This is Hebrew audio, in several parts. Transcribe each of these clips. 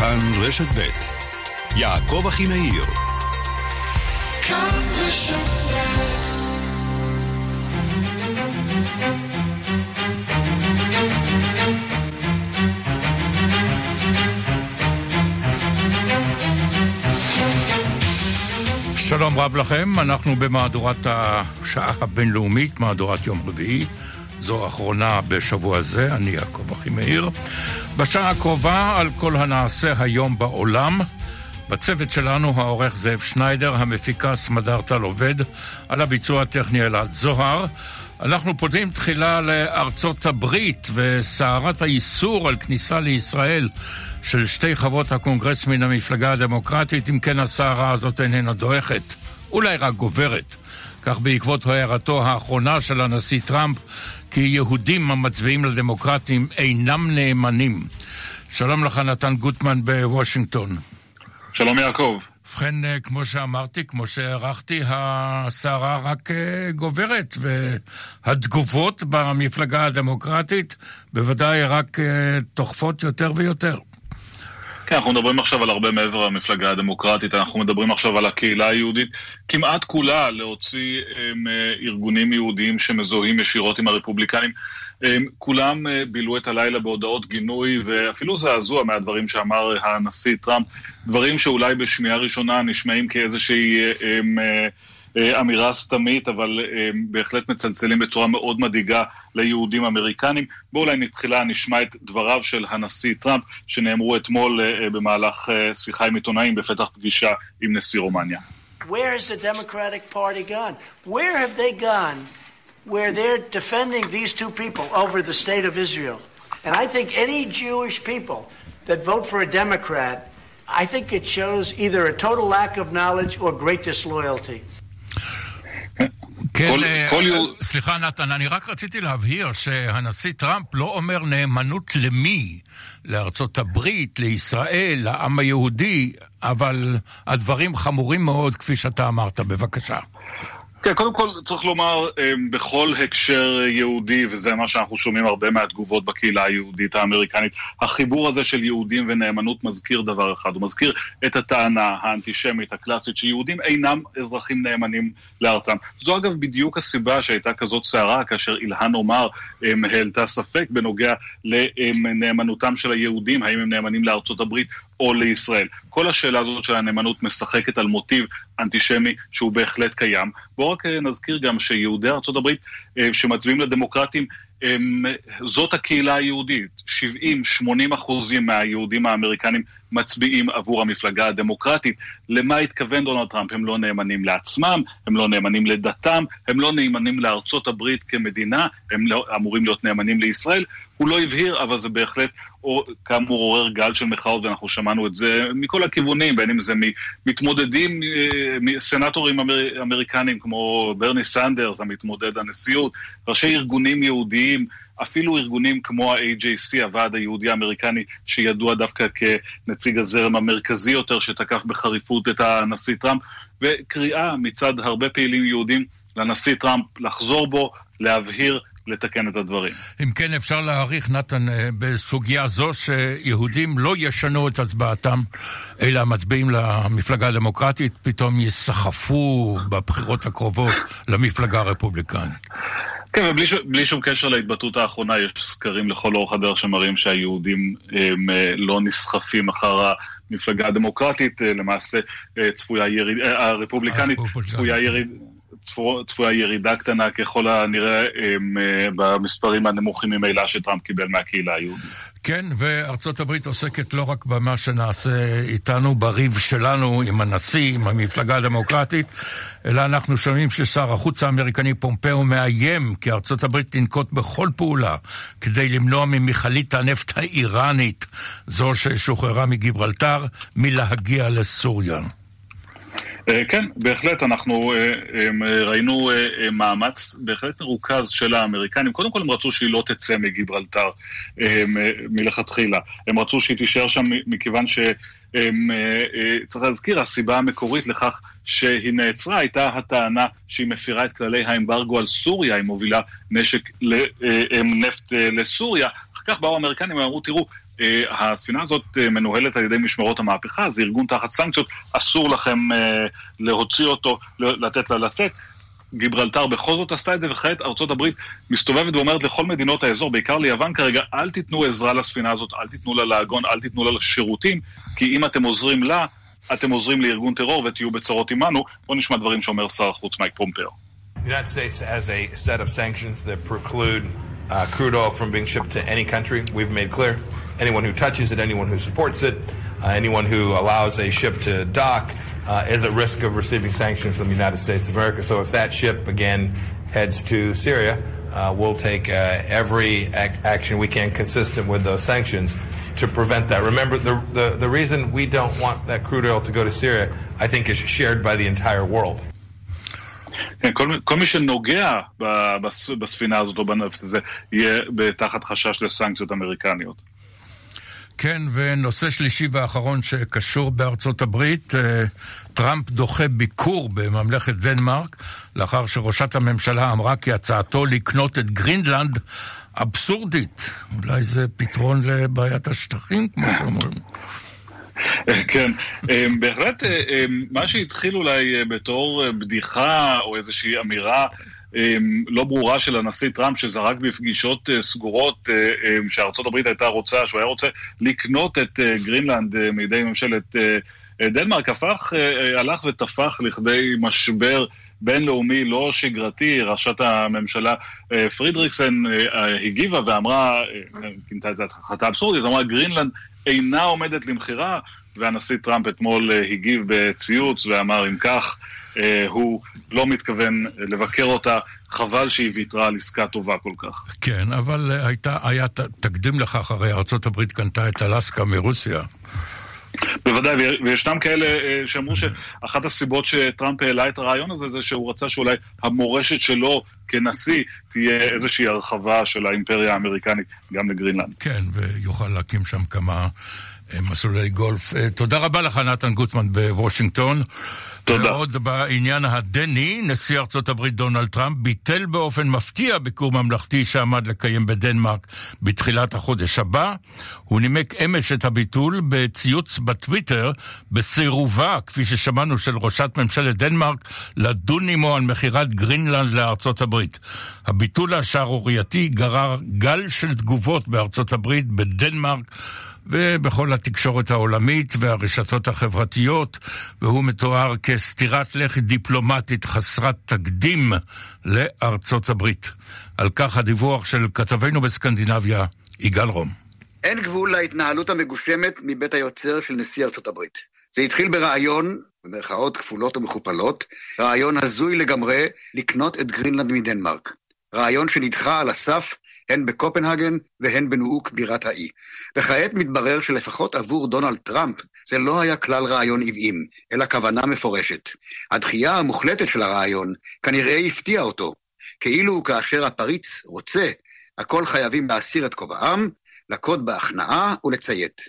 כאן רשת ב' יעקב אחימאיר שלום רב לכם, אנחנו במהדורת השעה הבינלאומית, מהדורת יום רביעי. זו האחרונה בשבוע זה, אני יעקב אחימאיר. בשעה הקרובה על כל הנעשה היום בעולם. בצוות שלנו העורך זאב שניידר, המפיקה סמדר טל עובד, על הביצוע הטכני אלעד זוהר. אנחנו פותחים תחילה לארצות הברית וסערת האיסור על כניסה לישראל של שתי חברות הקונגרס מן המפלגה הדמוקרטית, אם כן הסערה הזאת איננה דועכת, אולי רק גוברת. כך בעקבות הערתו האחרונה של הנשיא טראמפ, כי יהודים המצביעים לדמוקרטים אינם נאמנים. שלום לך, נתן גוטמן בוושינגטון. שלום יעקב. ובכן, אה, כמו שאמרתי, כמו שהערכתי, הסערה רק אה, גוברת, והתגובות במפלגה הדמוקרטית בוודאי רק אה, תוכפות יותר ויותר. כן, אנחנו מדברים עכשיו על הרבה מעבר למפלגה הדמוקרטית, אנחנו מדברים עכשיו על הקהילה היהודית, כמעט כולה להוציא הם, ארגונים יהודיים שמזוהים ישירות עם הרפובליקנים. הם, כולם בילו את הלילה בהודעות גינוי ואפילו זעזוע מהדברים שאמר הנשיא טראמפ, דברים שאולי בשמיעה ראשונה נשמעים כאיזושהי... הם, אה, אמירה סתמית, אבל אה, בהחלט מצלצלים בצורה מאוד מדאיגה ליהודים אמריקנים. בואו אולי נתחילה נשמע את דבריו של הנשיא טראמפ, שנאמרו אתמול אה, במהלך שיחה עם עיתונאים בפתח פגישה עם נשיא רומניה. Where has the Democratic Party gone? Where have they gone where they're defending these two people over the state of Israel? And I think any Jewish people that vote for a Democrat, I think it shows either a total lack of knowledge or great disloyalty. כן, כל, אה, כל יהוד... סליחה נתן, אני רק רציתי להבהיר שהנשיא טראמפ לא אומר נאמנות למי, לארצות הברית, לישראל, לעם היהודי, אבל הדברים חמורים מאוד כפי שאתה אמרת, בבקשה. כן, קודם כל צריך לומר, אמ, בכל הקשר יהודי, וזה מה שאנחנו שומעים הרבה מהתגובות בקהילה היהודית האמריקנית, החיבור הזה של יהודים ונאמנות מזכיר דבר אחד, הוא מזכיר את הטענה האנטישמית הקלאסית שיהודים אינם אזרחים נאמנים לארצם. זו אגב בדיוק הסיבה שהייתה כזאת סערה כאשר אילהן עומר אמ, העלתה ספק בנוגע לנאמנותם של היהודים, האם הם נאמנים לארצות הברית או לישראל. כל השאלה הזאת של הנאמנות משחקת על מוטיב אנטישמי שהוא בהחלט קיים. בואו רק אה, נזכיר גם שיהודי ארה"ב אה, שמצביעים לדמוקרטים הם, זאת הקהילה היהודית. 70-80 אחוזים מהיהודים האמריקנים מצביעים עבור המפלגה הדמוקרטית. למה התכוון דונלד טראמפ? הם לא נאמנים לעצמם, הם לא נאמנים לדתם, הם לא נאמנים לארצות הברית כמדינה, הם לא, אמורים להיות נאמנים לישראל. הוא לא הבהיר, אבל זה בהחלט, כאמור, עורר גל של מחאות, ואנחנו שמענו את זה מכל הכיוונים, בין אם זה מתמודדים, אה, סנטורים אמר, אמריקנים כמו ברני סנדרס, המתמודד הנשיאות, ראשי ארגונים יהודיים, אפילו ארגונים כמו ה-AJC, הוועד היהודי האמריקני, שידוע דווקא כנציג הזרם המרכזי יותר, שתקף בחריפות את הנשיא טראמפ, וקריאה מצד הרבה פעילים יהודים לנשיא טראמפ לחזור בו, להבהיר לתקן את הדברים. אם כן, אפשר להעריך, נתן, אה, בסוגיה זו שיהודים לא ישנו את הצבעתם, אלא המצביעים למפלגה הדמוקרטית פתאום יסחפו בבחירות הקרובות למפלגה הרפובליקנית. כן, ובלי שום קשר להתבטאות האחרונה, יש סקרים לכל אורך הדרך שמראים שהיהודים הם, אה, לא נסחפים אחר המפלגה הדמוקרטית, אה, למעשה צפויה יריד... הרפובליקנית צפויה יריד... צפויה ירידה קטנה ככל הנראה הם, אה, במספרים הנמוכים ממילא שטראמפ קיבל מהקהילה היהודית. כן, וארצות הברית עוסקת לא רק במה שנעשה איתנו, בריב שלנו עם הנשיא, עם המפלגה הדמוקרטית, אלא אנחנו שומעים ששר החוץ האמריקני פומפאו מאיים כי ארצות הברית תנקוט בכל פעולה כדי למנוע ממכלית הנפט האיראנית, זו ששוחררה מגיברלטר, מלהגיע לסוריה. אה, כן, בהחלט, אנחנו אה, אה, ראינו מאמץ בהחלט מרוכז של האמריקנים. קודם כל הם רצו שהיא לא תצא מגיברלטר מלכתחילה. הם רצו שהיא תישאר שם מכיוון ש... צריך להזכיר, הסיבה המקורית לכך שהיא נעצרה הייתה הטענה שהיא מפירה את כללי האמברגו על סוריה, היא מובילה נשק נפט לסוריה. אחר כך באו האמריקנים ואמרו, תראו, הספינה הזאת מנוהלת על ידי משמרות המהפכה, זה ארגון תחת סנקציות, אסור לכם להוציא אותו, לתת לה לצאת. גיברלטר בכל זאת עשתה את זה, וכעת ארצות הברית מסתובבת ואומרת לכל מדינות האזור, בעיקר ליוון כרגע, אל תיתנו עזרה לספינה הזאת, אל תיתנו לה לעגון, אל תיתנו לה לשירותים, כי אם אתם עוזרים לה, אתם עוזרים לארגון טרור ותהיו בצרות עמנו. בואו נשמע דברים שאומר שר החוץ מייק פומפר. Uh, crude oil from being shipped to any country. We've made clear anyone who touches it, anyone who supports it, uh, anyone who allows a ship to dock uh, is at risk of receiving sanctions from the United States of America. So if that ship again heads to Syria, uh, we'll take uh, every ac- action we can consistent with those sanctions to prevent that. Remember, the, the, the reason we don't want that crude oil to go to Syria, I think, is shared by the entire world. כן, כל, כל מי שנוגע בספינה הזאת או בנפט הזה יהיה תחת חשש לסנקציות אמריקניות. כן, ונושא שלישי ואחרון שקשור בארצות הברית, אה, טראמפ דוחה ביקור בממלכת דנמרק, לאחר שראשת הממשלה אמרה כי הצעתו לקנות את גרינלנד אבסורדית. אולי זה פתרון לבעיית השטחים, כמו שאומרים. כן, אה, בהחלט אה, מה שהתחיל אולי בתור בדיחה או איזושהי אמירה אמ, לא ברורה של הנשיא טראמפ, שזרק בפגישות אה, סגורות אה, אמ, שארצות הברית הייתה רוצה, שהוא היה רוצה לקנות את אה, גרינלנד מידי ממשלת דנמרק, הפך, הלך ותפח לכדי משבר בינלאומי לא שגרתי, ראשת הממשלה פרידריקסן הגיבה ואמרה, כינתה את זה החלטה אבסורדית, אמרה גרינלנד אינה עומדת למכירה, והנשיא טראמפ אתמול הגיב בציוץ ואמר אם כך, הוא לא מתכוון לבקר אותה. חבל שהיא ויתרה על עסקה טובה כל כך. כן, אבל הייתה, היה תקדים לכך, הרי ארה"ב קנתה את אלסקה מרוסיה. בוודאי, וישנם כאלה אה, שאמרו שאחת הסיבות שטראמפ העלה את הרעיון הזה, זה שהוא רצה שאולי המורשת שלו כנשיא תהיה איזושהי הרחבה של האימפריה האמריקנית גם לגרינלנד. כן, ויוכל להקים שם כמה אה, מסלולי גולף. אה, תודה רבה לך, נתן גוטמן בוושינגטון. תודה. ועוד בעניין הדני, נשיא ארצות הברית דונלד טראמפ ביטל באופן מפתיע ביקור ממלכתי שעמד לקיים בדנמרק בתחילת החודש הבא. הוא נימק אמש את הביטול בציוץ בטוויטר בסירובה, כפי ששמענו, של ראשת ממשלת דנמרק לדון עמו על מכירת גרינלנד לארצות הברית. הביטול השערורייתי גרר גל של תגובות בארצות הברית, בדנמרק, ובכל התקשורת העולמית והרשתות החברתיות, והוא מתואר כסטירת לחי דיפלומטית חסרת תקדים לארצות הברית. על כך הדיווח של כתבנו בסקנדינביה, יגאל רום. אין גבול להתנהלות המגושמת מבית היוצר של נשיא ארצות הברית. זה התחיל ברעיון, במרכאות כפולות ומכופלות, רעיון הזוי לגמרי לקנות את גרינלנד מדנמרק. רעיון שנדחה על הסף הן בקופנהגן והן בנואוק בירת האי. וכעת מתברר שלפחות עבור דונלד טראמפ זה לא היה כלל רעיון עוועים, אלא כוונה מפורשת. הדחייה המוחלטת של הרעיון כנראה הפתיעה אותו, כאילו כאשר הפריץ רוצה, הכל חייבים להסיר את כובעם, לקוד בהכנעה ולציית.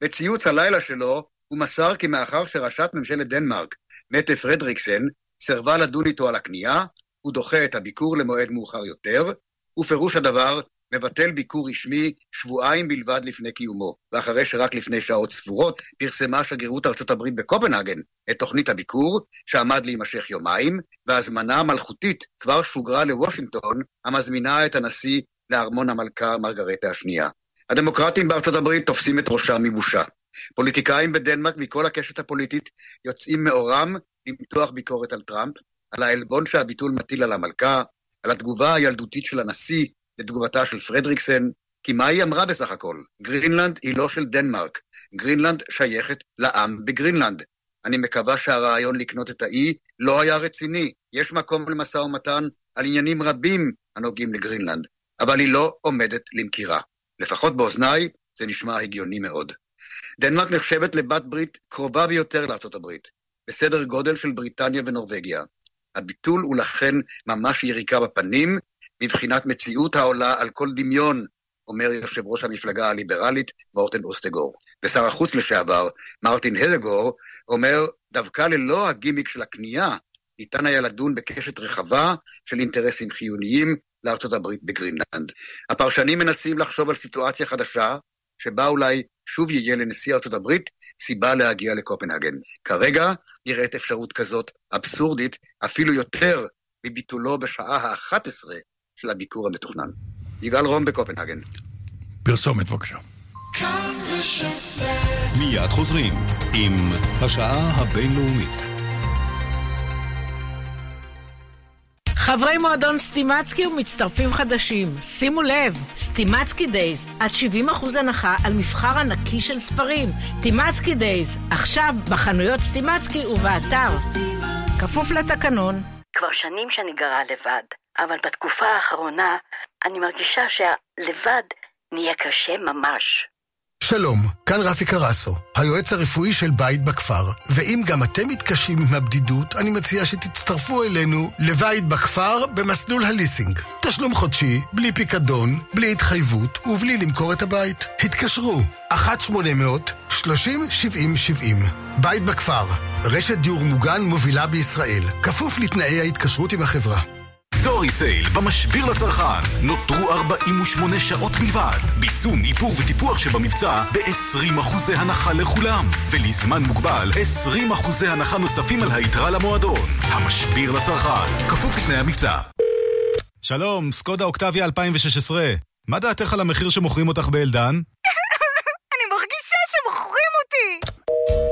בציוץ הלילה שלו הוא מסר כי מאחר שראשת ממשלת דנמרק, מטה פרדריקסן, סירבה לדון איתו על הקנייה, הוא דוחה את הביקור למועד מאוחר יותר, ופירוש הדבר מבטל ביקור רשמי שבועיים בלבד לפני קיומו, ואחרי שרק לפני שעות ספורות פרסמה שגרירות ארצות הברית בקופנהגן את תוכנית הביקור, שעמד להימשך יומיים, והזמנה מלכותית כבר שוגרה לוושינגטון, המזמינה את הנשיא לארמון המלכה מרגרטה השנייה. הדמוקרטים בארצות הברית תופסים את ראשם מבושה. פוליטיקאים בדנמרק מכל הקשת הפוליטית יוצאים מעורם למתוח ביקורת על טראמפ, על העלבון שהביטול מטיל על המלכה, על התגובה הילדותית של הנשיא לתגובתה של פרדריקסן, כי מה היא אמרה בסך הכל? גרינלנד היא לא של דנמרק, גרינלנד שייכת לעם בגרינלנד. אני מקווה שהרעיון לקנות את האי לא היה רציני. יש מקום למשא ומתן על עניינים רבים הנוגעים לגרינלנד, אבל היא לא עומדת למכירה. לפחות באוזניי זה נשמע הגיוני מאוד. דנמרק נחשבת לבת ברית קרובה ביותר לארצות הברית, בסדר גודל של בריטניה ונורבגיה. הביטול הוא לכן ממש יריקה בפנים, מבחינת מציאות העולה על כל דמיון, אומר יושב ראש המפלגה הליברלית מורטן אוסטגור. ושר החוץ לשעבר, מרטין הלגור, אומר, דווקא ללא הגימיק של הקנייה, ניתן היה לדון בקשת רחבה של אינטרסים חיוניים לארצות הברית בגרינלנד. הפרשנים מנסים לחשוב על סיטואציה חדשה, שבה אולי שוב יהיה לנשיא ארצות הברית סיבה להגיע לקופנהגן. כרגע נראית אפשרות כזאת אבסורדית, אפילו יותר מביטולו בשעה ה-11 של הביקור המתוכנן. יגאל רום בקופנהגן. פרסומת בבקשה. מיד חוזרים עם השעה הבינלאומית. חברי מועדון סטימצקי ומצטרפים חדשים, שימו לב, סטימצקי Days, עד 70% הנחה על מבחר ענקי של ספרים. סטימצקי Days, עכשיו בחנויות סטימצקי ובאתר. כפוף לתקנון. כבר שנים שאני גרה לבד, אבל בתקופה האחרונה אני מרגישה שהלבד נהיה קשה ממש. שלום, כאן רפי קרסו, היועץ הרפואי של בית בכפר, ואם גם אתם מתקשים עם הבדידות, אני מציע שתצטרפו אלינו לבית בכפר במסלול הליסינג. תשלום חודשי, בלי פיקדון, בלי התחייבות ובלי למכור את הבית. התקשרו, 1-800-30-70-70. בית בכפר, רשת דיור מוגן מובילה בישראל, כפוף לתנאי ההתקשרות עם החברה. דורי סייל במשביר לצרכן. נותרו 48 שעות בלבד. ביסום, איפור וטיפוח שבמבצע ב-20% הנחה לכולם. ולזמן מוגבל 20% הנחה נוספים על היתרה למועדון. המשביר לצרכן. כפוף לתנאי המבצע. שלום, סקודה אוקטביה 2016 מה דעתך על המחיר שמוכרים אותך באלדן?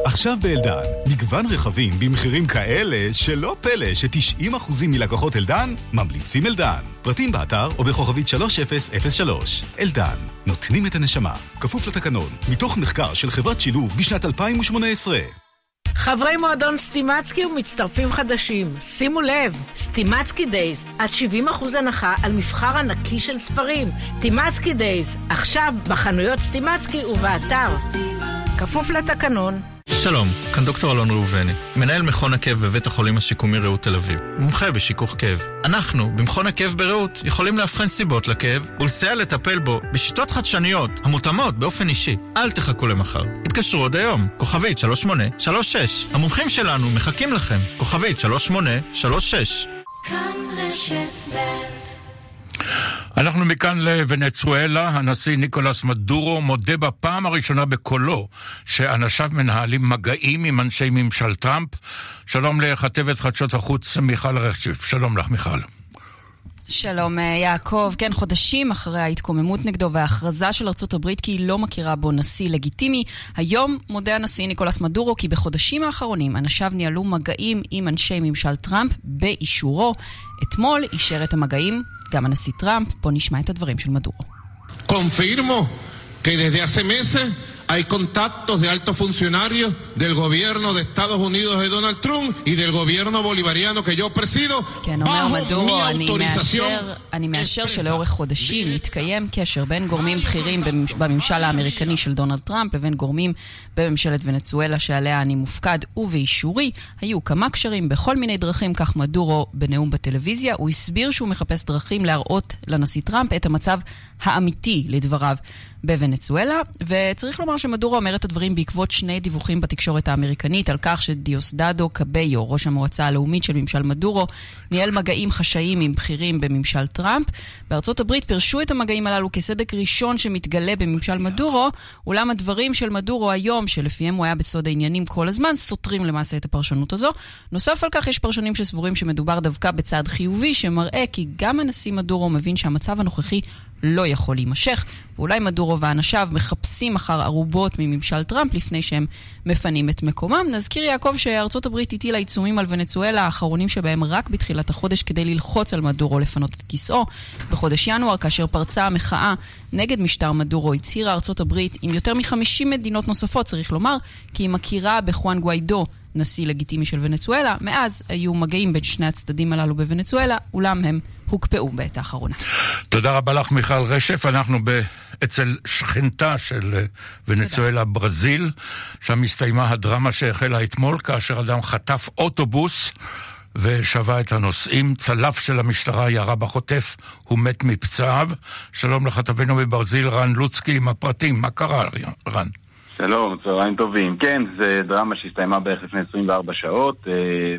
עכשיו באלדן, מגוון רכבים במחירים כאלה שלא פלא ש-90% מלקוחות אלדן ממליצים אלדן. פרטים באתר או בכוכבית 3003. אלדן, נותנים את הנשמה. כפוף לתקנון, מתוך מחקר של חברת שילוב בשנת 2018. חברי מועדון סטימצקי ומצטרפים חדשים, שימו לב, סטימצקי Days, עד 70% הנחה על מבחר ענקי של ספרים. סטימצקי Days, עכשיו בחנויות סטימצקי ובאתר. כפוף לתקנון. שלום, כאן דוקטור אלון ראובני, מנהל מכון הכאב בבית החולים השיקומי רעות תל אביב, מומחה בשיכוך כאב. אנחנו, במכון הכאב ברעות, יכולים לאבחן סיבות לכאב ולסייע לטפל בו בשיטות חדשניות המותאמות באופן אישי. אל תחכו למחר. התקשרו עוד היום, כוכבית 3836. המומחים שלנו מחכים לכם, כוכבית 3836. כאן רשת ב' אנחנו מכאן לוונצואלה, הנשיא ניקולס מדורו מודה בפעם הראשונה בקולו שאנשיו מנהלים מגעים עם אנשי ממשל טראמפ. שלום לכתבת חדשות החוץ מיכל רשף, שלום לך מיכל. שלום אה, יעקב, כן, חודשים אחרי ההתקוממות נגדו וההכרזה של ארה"ב כי היא לא מכירה בו נשיא לגיטימי, היום מודה הנשיא ניקולס מדורו כי בחודשים האחרונים אנשיו ניהלו מגעים עם אנשי ממשל טראמפ באישורו. אתמול אישר את המגעים גם הנשיא טראמפ, פה נשמע את הדברים של מדורו. Desde hace meses hay contactos de altos funcionarios del gobierno de Estados Unidos de Donald Trump y del gobierno bolivariano que yo presido כן, אומר מדורו, אני מאשר, אני מאשר שלאורך חודשים מתקיים קשר בין גורמים בכירים בממשל האמריקני של דונלד טראמפ לבין גורמים בממשלת ונצואלה שעליה אני מופקד ובאישורי. היו כמה קשרים בכל מיני דרכים, כך מדורו בנאום בטלוויזיה. הוא הסביר שהוא מחפש דרכים להראות לנשיא טראמפ את המצב האמיתי, לדבריו, בוונצואלה, וצריך לומר שמדורו אומר את הדברים בעקבות שני דיווחים בתקשורת האמריקנית על כך שדיוסדדו קביו, ראש המועצה הלאומית של ממשל מדורו, ניהל מגעים חשאיים עם בכירים בממשל טראמפ. בארצות הברית פירשו את המגעים הללו כסדק ראשון שמתגלה בממשל מדורו, אולם הדברים של מדורו היום, שלפיהם הוא היה בסוד העניינים כל הזמן, סותרים למעשה את הפרשנות הזו. נוסף על כך, יש פרשנים שסבורים שמדובר דווקא בצעד חיובי, שמראה כי גם הנשיא מדורו מבין שהמצב הנוכחי לא יכול להימשך, ואולי מדורו ואנשיו מחפשים אחר ערובות מממשל טראמפ לפני שהם מפנים את מקומם. נזכיר יעקב שארצות הברית הטילה עיצומים על ונצואלה, האחרונים שבהם רק בתחילת החודש כדי ללחוץ על מדורו לפנות את כיסאו. בחודש ינואר, כאשר פרצה המחאה נגד משטר מדורו, הצהירה ארצות הברית עם יותר מ-50 מדינות נוספות, צריך לומר, כי היא מכירה בחואן גוויידו נשיא לגיטימי של ונצואלה. מאז היו מגעים בין שני הצדדים הללו בוונצואלה, אולם הם הוקפאו בעת האחרונה. תודה רבה לך, מיכל רשף. אנחנו ב... אצל שכנתה של אה, ונצואלה, ברזיל. שם הסתיימה הדרמה שהחלה אתמול, כאשר אדם חטף אוטובוס. ושבה את הנוסעים. צלף של המשטרה ירה בחוטף, הוא מת מפצעיו. שלום לכתבנו מברזיל, רן לוצקי, עם הפרטים. מה קרה, רן? שלום, צהריים טובים. כן, זה דרמה שהסתיימה בערך לפני 24 שעות, אה,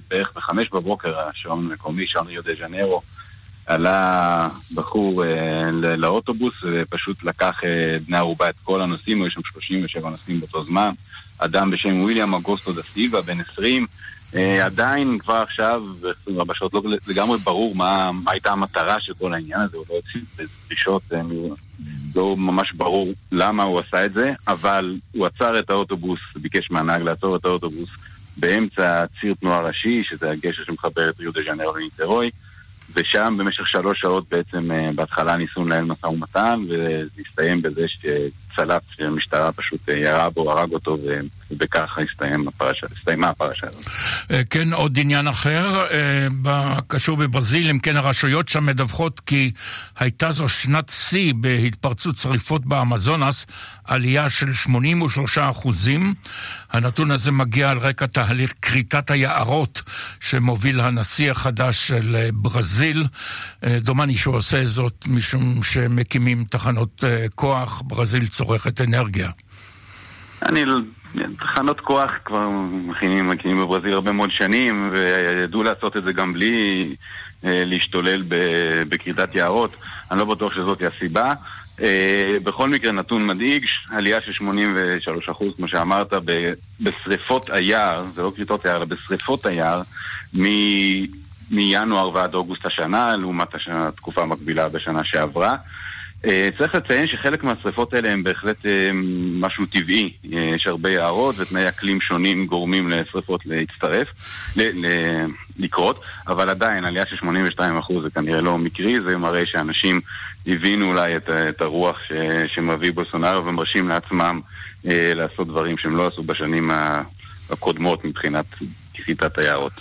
בערך ב-5 בבוקר, השעון המקומי, שעון ריו דה ז'נרו. עלה בחור אה, לאוטובוס ופשוט לקח בני ערובה את כל הנוסעים, היו שם 37 נוסעים באותו זמן. אדם בשם וויליאם אגוסטו דה סיבה, בן 20, עדיין כבר עכשיו, ב-24 שעות, לא לגמרי ברור מה, מה הייתה המטרה של כל העניין הזה, הוא לא הציב דרישות, לא ממש ברור למה הוא עשה את זה, אבל הוא עצר את האוטובוס, ביקש מהנהג לעצור את האוטובוס באמצע ציר תנועה ראשי, שזה הגשר שמחבר את ריו דה ז'נרו לניטרוי, ושם במשך שלוש שעות בעצם אה, בהתחלה ניסו לנהל משא ומתן, וזה הסתיים בזה שצלף המשטרה פשוט אה, ירה בו, הרג אותו, ובכך הסתיימה הפרשה הזאת. אה, כן, עוד עניין אחר, קשור בברזיל, אם כן הרשויות שם מדווחות כי הייתה זו שנת שיא בהתפרצות שריפות באמזונס, עלייה של 83 אחוזים. הנתון הזה מגיע על רקע תהליך כריתת היערות שמוביל הנשיא החדש של ברזיל. דומני שהוא עושה זאת משום שמקימים תחנות כוח, ברזיל צורכת אנרגיה. אני תחנות כוח כבר מכינים, מקימים בברזיל הרבה מאוד שנים, וידעו לעשות את זה גם בלי אה, להשתולל בכריתת יערות. אני לא בטוח שזאת הסיבה. אה, בכל מקרה, נתון מדאיג, עלייה של 83%, כמו שאמרת, בשריפות היער, זה לא כריתות היער, אלא בשריפות היער, מ... מינואר ועד אוגוסט השנה, לעומת התקופה המקבילה בשנה שעברה. Uh, צריך לציין שחלק מהשריפות האלה הם בהחלט uh, משהו טבעי. Uh, יש הרבה יערות ותנאי אקלים שונים גורמים לשריפות להצטרף, ל- ל- לקרות, אבל עדיין עלייה של 82% זה כנראה לא מקרי, זה מראה שאנשים הבינו אולי את, את הרוח ש, שמביא בולסונארו ומרשים לעצמם uh, לעשות דברים שהם לא עשו בשנים הקודמות מבחינת כריתת היערות.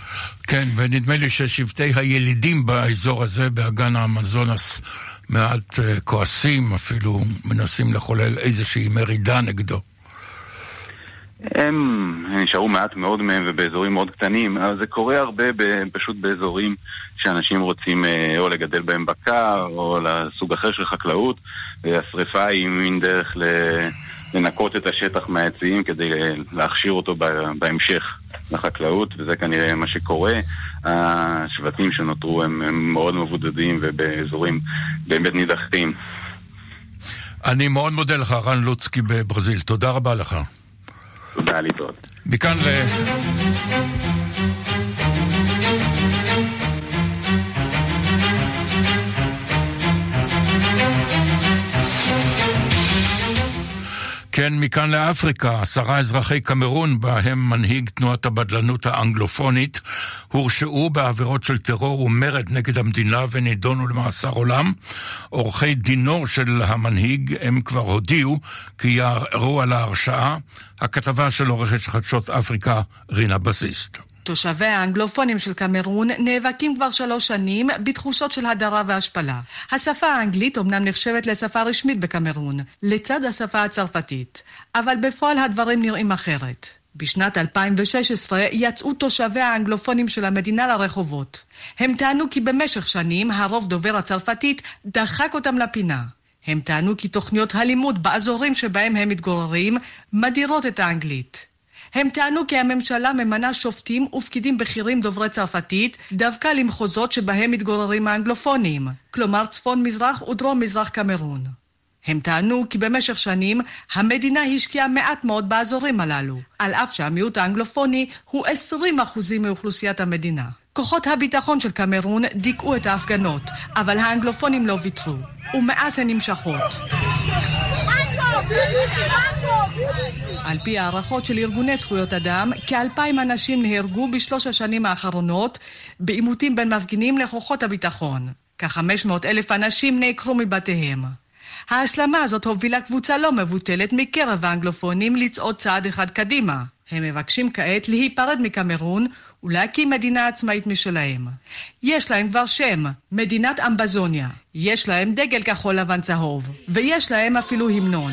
כן, ונדמה לי ששבטי הילידים באזור הזה, באגן האמזונס, מעט uh, כועסים, אפילו מנסים לחולל איזושהי מרידה נגדו. הם נשארו מעט מאוד מהם ובאזורים מאוד קטנים, אבל זה קורה הרבה ב, פשוט באזורים שאנשים רוצים אה, או לגדל בהם בקר או לסוג אחר של חקלאות, והשריפה היא מין דרך לנקות את השטח מהעצים כדי להכשיר אותו בהמשך. לחקלאות, וזה כנראה מה שקורה. השבטים שנותרו הם, הם מאוד מבודדים ובאזורים באמת נידחים. אני מאוד מודה לך, רן לוצקי בברזיל. תודה רבה לך. תודה, להתראות. מכאן ל... כן, מכאן לאפריקה, עשרה אזרחי קמרון, בהם מנהיג תנועת הבדלנות האנגלופונית, הורשעו בעבירות של טרור ומרד נגד המדינה ונידונו למאסר עולם. עורכי דינו של המנהיג, הם כבר הודיעו כי יערערו על ההרשעה. הכתבה של עורכת חדשות אפריקה, רינה בסיסט. תושבי האנגלופונים של קמרון נאבקים כבר שלוש שנים בתחושות של הדרה והשפלה. השפה האנגלית אומנם נחשבת לשפה רשמית בקמרון, לצד השפה הצרפתית, אבל בפועל הדברים נראים אחרת. בשנת 2016 יצאו תושבי האנגלופונים של המדינה לרחובות. הם טענו כי במשך שנים הרוב דובר הצרפתית דחק אותם לפינה. הם טענו כי תוכניות הלימוד באזורים שבהם הם מתגוררים מדירות את האנגלית. הם טענו כי הממשלה ממנה שופטים ופקידים בכירים דוברי צרפתית דווקא למחוזות שבהם מתגוררים האנגלופונים, כלומר צפון מזרח ודרום מזרח קמרון. הם טענו כי במשך שנים המדינה השקיעה מעט מאוד באזורים הללו, על אף שהמיעוט האנגלופוני הוא 20% מאוכלוסיית המדינה. כוחות הביטחון של קמרון דיכאו את ההפגנות, אבל האנגלופונים לא ויתרו, ומאז הן נמשכות. על פי הערכות של ארגוני זכויות אדם, כאלפיים אנשים נהרגו בשלוש השנים האחרונות בעימותים בין מפגינים לכוחות הביטחון. כ-500 אלף אנשים נעקרו מבתיהם. ההסלמה הזאת הובילה קבוצה לא מבוטלת מקרב האנגלופונים לצעוד צעד אחד קדימה. הם מבקשים כעת להיפרד מקמרון ולהקים מדינה עצמאית משלהם. יש להם כבר שם, מדינת אמבזוניה. יש להם דגל כחול לבן צהוב, ויש להם אפילו המנון.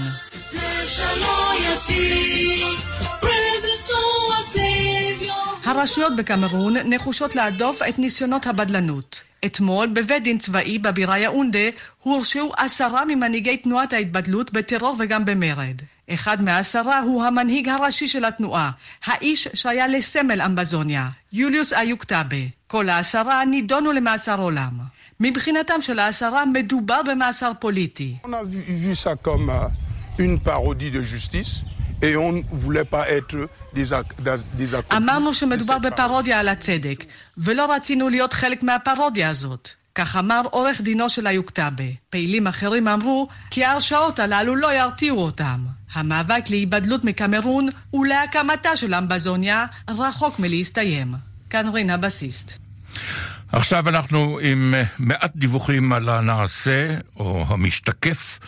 הרשויות בקמרון נחושות להדוף את ניסיונות הבדלנות. אתמול בבית דין צבאי בבירה יאונדה הורשעו עשרה ממנהיגי תנועת ההתבדלות בטרור וגם במרד. אחד מעשרה הוא המנהיג הראשי של התנועה, האיש שהיה לסמל אמבזוניה, יוליוס איוקטאבה. כל העשרה נידונו למאסר עולם. מבחינתם של העשרה מדובר במאסר פוליטי. אמרנו שמדובר בפרודיה על הצדק, ולא רצינו להיות חלק מהפרודיה הזאת. כך אמר עורך דינו של היוקטבה. פעילים אחרים אמרו כי ההרשאות הללו לא ירתיעו אותם. המאבק להיבדלות מקמרון ולהקמתה של אמבזוניה רחוק מלהסתיים. כאן רינה בסיסט. עכשיו אנחנו עם מעט דיווחים על הנעשה או המשתקף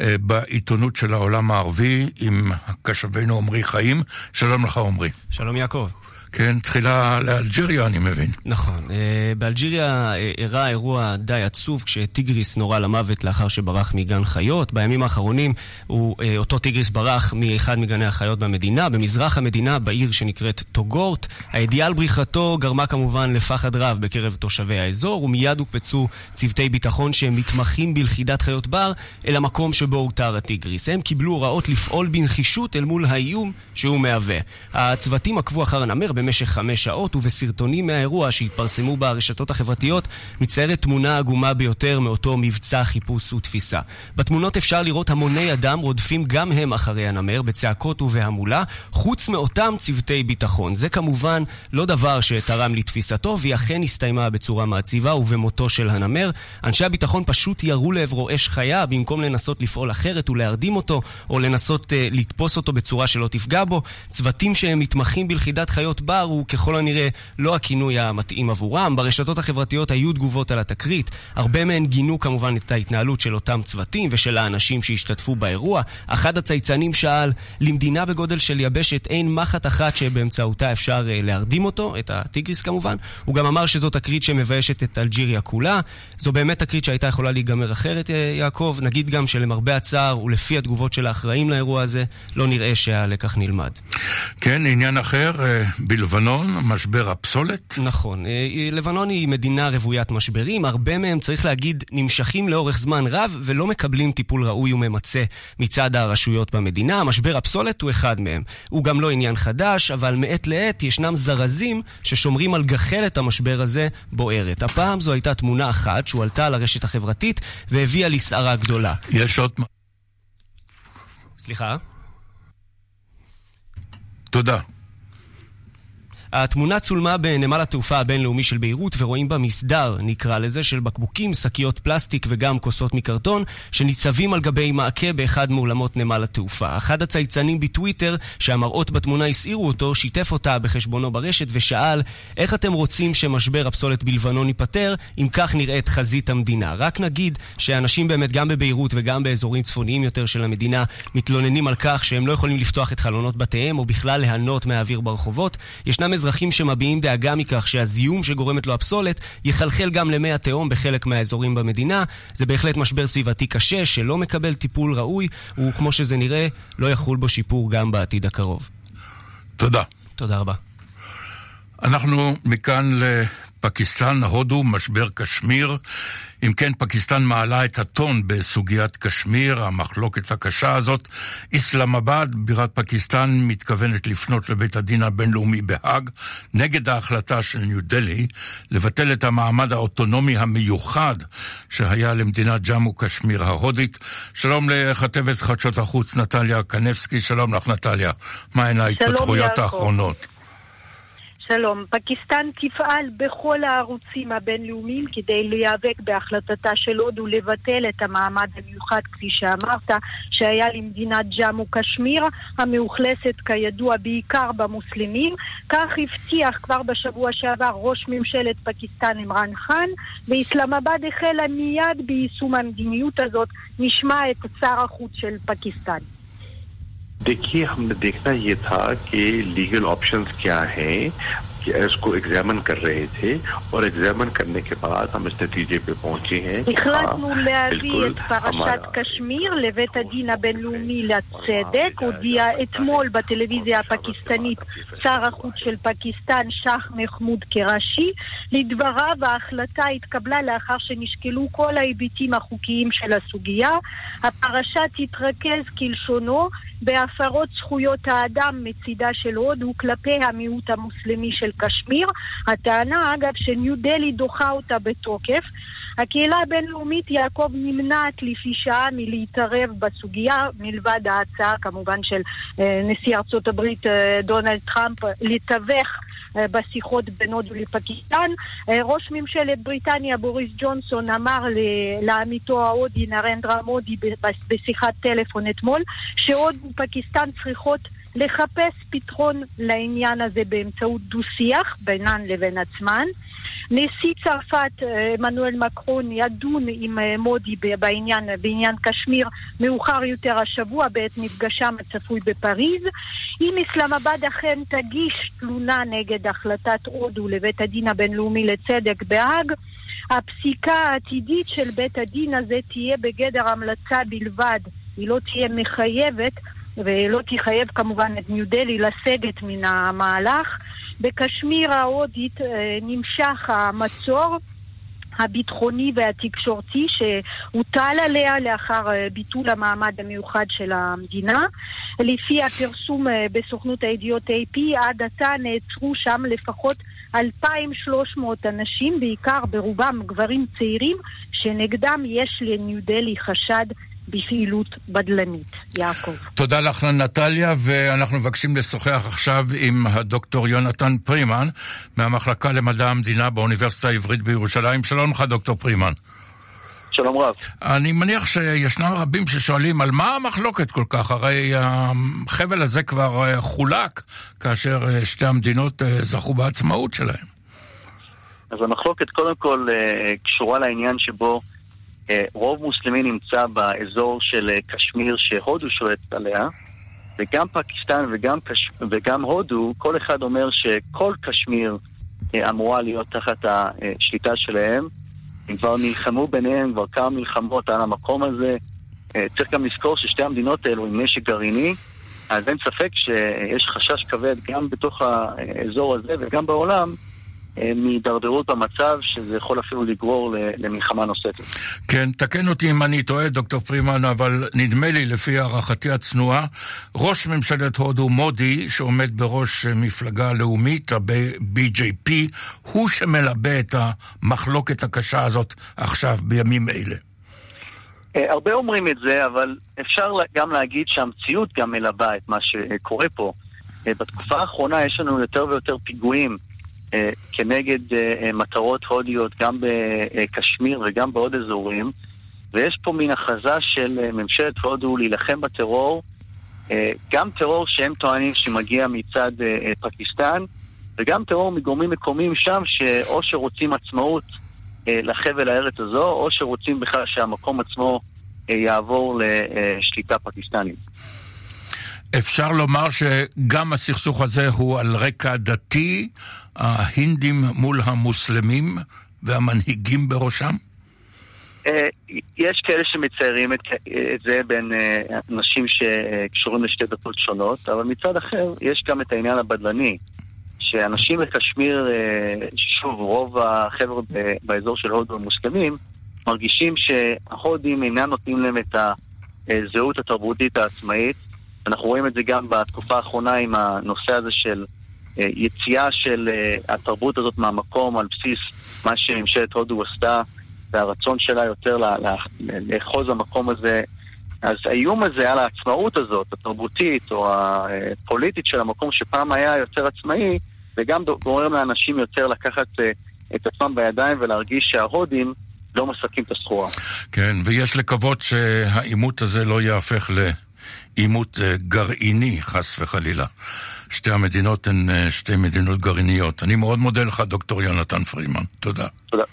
אה, בעיתונות של העולם הערבי עם קשבנו עמרי חיים. שלום לך עמרי. שלום יעקב. כן, תחילה לאלג'יריה, אני מבין. נכון. אה, באלג'יריה אה, אירע אירוע די עצוב כשטיגריס נורה למוות לאחר שברח מגן חיות. בימים האחרונים הוא, אה, אותו טיגריס ברח מאחד מגני החיות במדינה, במזרח המדינה, בעיר שנקראת טוגורט. הידיעה על בריחתו גרמה כמובן לפחד רב בקרב תושבי האזור, ומיד הוקפצו צוותי ביטחון שהם מתמחים בלכידת חיות בר אל המקום שבו הותר הטיגריס. הם קיבלו הוראות לפעול בנחישות אל מול האיום שהוא מהווה. הצוותים עקבו אחר הנמר במשך חמש שעות, ובסרטונים מהאירוע שהתפרסמו ברשתות החברתיות מצטיירת תמונה עגומה ביותר מאותו מבצע חיפוש ותפיסה. בתמונות אפשר לראות המוני אדם רודפים גם הם אחרי הנמר בצעקות ובהמולה, חוץ מאותם צוותי ביטחון. זה כמובן לא דבר שתרם לתפיסתו, והיא אכן הסתיימה בצורה מעציבה ובמותו של הנמר. אנשי הביטחון פשוט ירו לעברו אש חיה במקום לנסות לפעול אחרת ולהרדים אותו, או לנסות uh, לתפוס אותו בצורה שלא תפגע בו. צוותים שהם מתמחים בלכידת חיות בר הוא ככל הנראה לא הכינוי המתאים עבורם. ברשתות החברתיות היו תגובות על התקרית. הרבה מהן גינו כמובן את ההתנהלות של אותם צוותים ושל האנשים שהשתתפו באירוע. אחד הצייצנים שאל, למדינה בגודל של יבשת אין מחט אחת שבאמצעותה אפשר uh, להרדים אותו, את הטיגריס כמובן. הוא גם אמר שזו תקרית שמביישת את אלג'יריה כולה. זו באמת תקרית שהייתה יכולה להיגמר אחרת, uh, יעקב. נגיד גם שלמרבה הצער ולפי התגובות של האחראים לאירוע הזה, לא נראה שהלקח נלמד. כן, עניין אחר, uh, בלבנון, משבר הפסולת? נכון. אה, לבנון היא מדינה רוויית משברים, הרבה מהם, צריך להגיד, נמשכים לאורך זמן רב ולא מקבלים טיפול ראוי וממצה מצד הרשויות במדינה. משבר הפסולת הוא אחד מהם. הוא גם לא עניין חדש, אבל מעת לעת ישנם זרזים ששומרים על גחלת המשבר הזה בוערת. הפעם זו הייתה תמונה אחת שהועלתה על הרשת החברתית והביאה לסערה גדולה. יש עוד... סליחה? תודה. התמונה צולמה בנמל התעופה הבינלאומי של ביירות ורואים בה מסדר, נקרא לזה, של בקבוקים, שקיות פלסטיק וגם כוסות מקרטון שניצבים על גבי מעקה באחד מאולמות נמל התעופה. אחד הצייצנים בטוויטר שהמראות בתמונה הסעירו אותו, שיתף אותה בחשבונו ברשת ושאל איך אתם רוצים שמשבר הפסולת בלבנון ייפתר אם כך נראית חזית המדינה. רק נגיד שאנשים באמת גם בביירות וגם באזורים צפוניים יותר של המדינה מתלוננים על כך שהם לא יכולים לפתוח את חלונות בתיהם או בכלל ליהנות מהאוויר ברחובות. ישנם אזרחים שמביעים דאגה מכך שהזיהום שגורמת לו הפסולת יחלחל גם למי התהום בחלק מהאזורים במדינה. זה בהחלט משבר סביבתי קשה שלא מקבל טיפול ראוי, וכמו שזה נראה, לא יחול בו שיפור גם בעתיד הקרוב. תודה. תודה רבה. אנחנו מכאן לפקיסטן, הודו, משבר קשמיר. אם כן, פקיסטן מעלה את הטון בסוגיית קשמיר, המחלוקת הקשה הזאת. איסלאמבad, בירת פקיסטן, מתכוונת לפנות לבית הדין הבינלאומי בהאג נגד ההחלטה של ניו דלהי לבטל את המעמד האוטונומי המיוחד שהיה למדינת ג'אמו קשמיר ההודית. שלום לכתבת חדשות החוץ נטליה קנבסקי, שלום לך נטליה. מהן ההתפתחויות האחרונות? שלום. פקיסטן תפעל בכל הערוצים הבינלאומיים כדי להיאבק בהחלטתה של הודו לבטל את המעמד המיוחד, כפי שאמרת, שהיה למדינת ג'אמו קשמיר, המאוכלסת כידוע בעיקר במוסלמים. כך הבטיח כבר בשבוע שעבר ראש ממשלת פקיסטן עמרן חאן, ואיסלאמבad החלה מיד ביישום המדיניות הזאת. נשמע את שר החוץ של פקיסטן. देखिए हमने देखना ये था कि legal options क्या हैं कि इसको एग्जामिन कर रहे थे और एग्जामिन करने के बाद हम इस नतीजे पे पहुंचे हैं החלטנו להביא את פרשת קשמיר לבית הדין הבינלאומי לצדק, הודיע אתמול בטלוויזיה הפקיסטנית שר החוץ של פקיסטן, שח מחמוד קראשי. לדבריו ההחלטה התקבלה לאחר שנשקלו כל ההיבטים החוקיים של הסוגיה. הפרשה תתרכז כלשונו בהפרות זכויות האדם מצידה של הודו כלפי המיעוט המוסלמי של קשמיר. הטענה, אגב, שניו דלי דוחה אותה בתוקף. הקהילה הבינלאומית יעקב נמנעת לפי שעה מלהתערב בסוגיה, מלבד ההצעה כמובן של אה, נשיא ארצות הברית אה, דונלד טראמפ לתווך בשיחות בין הודו לפקיסטן. ראש ממשלת בריטניה בוריס ג'ונסון אמר לעמיתו ההודי נרנדרה מודי בשיחת טלפון אתמול שהודו ופקיסטן צריכות לחפש פתרון לעניין הזה באמצעות דו-שיח בינן לבין עצמן. נשיא צרפת, עמנואל מקרון, ידון עם אה, מודי בעניין, בעניין קשמיר מאוחר יותר השבוע בעת מפגשם הצפוי בפריז. אם אסלאמבאד אכן תגיש תלונה נגד החלטת הודו לבית הדין הבינלאומי לצדק בהאג, הפסיקה העתידית של בית הדין הזה תהיה בגדר המלצה בלבד, היא לא תהיה מחייבת ולא תחייב כמובן את ניו דלי לסגת מן המהלך. בקשמיר ההודית אה, נמשך המצור. הביטחוני והתקשורתי שהוטל עליה לאחר אה, ביטול המעמד המיוחד של המדינה. לפי הפרסום אה, בסוכנות הידיעות AP, עד עתה נעצרו שם לפחות 2,300 אנשים, בעיקר ברובם גברים צעירים, שנגדם יש לניו דלי חשד בפעילות בדלנית. יעקב. תודה לך, נטליה, ואנחנו מבקשים לשוחח עכשיו עם הדוקטור יונתן פרימן, מהמחלקה למדע המדינה באוניברסיטה העברית בירושלים. שלום לך, דוקטור פרימן. שלום רב. אני מניח שישנם רבים ששואלים על מה המחלוקת כל כך, הרי החבל הזה כבר אה, חולק כאשר אה, שתי המדינות אה, זכו בעצמאות שלהם. אז המחלוקת קודם כל קשורה לעניין שבו אה, רוב מוסלמי נמצא באזור של אה, קשמיר שהודו שולטת עליה, וגם פקיסטן וגם, קש... וגם הודו, כל אחד אומר שכל קשמיר אה, אמורה להיות תחת השליטה שלהם. הם כבר נלחמו ביניהם, כבר כמה מלחמות על המקום הזה. צריך גם לזכור ששתי המדינות האלו עם נשק גרעיני, אז אין ספק שיש חשש כבד גם בתוך האזור הזה וגם בעולם אה, מהידרדרות במצב, שזה יכול אפילו לגרור למלחמה נוספת. כן, תקן אותי אם אני טועה, דוקטור פרימן, אבל נדמה לי, לפי הערכתי הצנועה, ראש ממשלת הודו מודי, שעומד בראש מפלגה לאומית, ה-BJP, הוא שמלבה את המחלוקת הקשה הזאת עכשיו, בימים אלה. אה, הרבה אומרים את זה, אבל אפשר גם להגיד שהמציאות גם מלבה את מה שקורה פה. אה, בתקופה האחרונה יש לנו יותר ויותר פיגועים אה, כנגד אה, אה, מטרות הודיות גם בקשמיר וגם בעוד אזורים, ויש פה מין הכרזה של ממשלת הודו להילחם בטרור, גם טרור שהם טוענים שמגיע מצד פקיסטן, וגם טרור מגורמים מקומיים שם, שאו שרוצים עצמאות לחבל הארץ הזו, או שרוצים בכלל שהמקום עצמו יעבור לשליטה פקיסטנית. אפשר לומר שגם הסכסוך הזה הוא על רקע דתי, ההינדים מול המוסלמים והמנהיגים בראשם? אה, יש כאלה שמציירים את, זה בין אה, אנשים שקשורים לשתי דתות שונות, אבל מצד אחר יש גם את העניין הבדלני, שאנשים בקשמיר, אה, שוב, רוב החבר'ה באזור של הודו הם מוסלמים, מרגישים שההודים אינם נותנים להם את הזהות התרבותית העצמאית. אנחנו רואים את זה גם בתקופה האחרונה עם הנושא הזה של אה, יציאה של אה, התרבות הזאת מהמקום על בסיס מה שממשלת הודו עשתה והרצון שלה יותר לאחוז המקום הזה. אז האיום הזה על העצמאות הזאת, התרבותית או הפוליטית של המקום שפעם היה יותר עצמאי, וגם גורם לאנשים יותר לקחת אה, את עצמם בידיים ולהרגיש שההודים לא מספקים את הסחורה. כן, ויש לקוות שהעימות הזה לא יהפך לעימות גרעיני, חס וחלילה. שתי המדינות הן אה, שתי מדינות גרעיניות. אני מאוד מודה לך, דוקטור יונתן פרימן. תודה. תודה.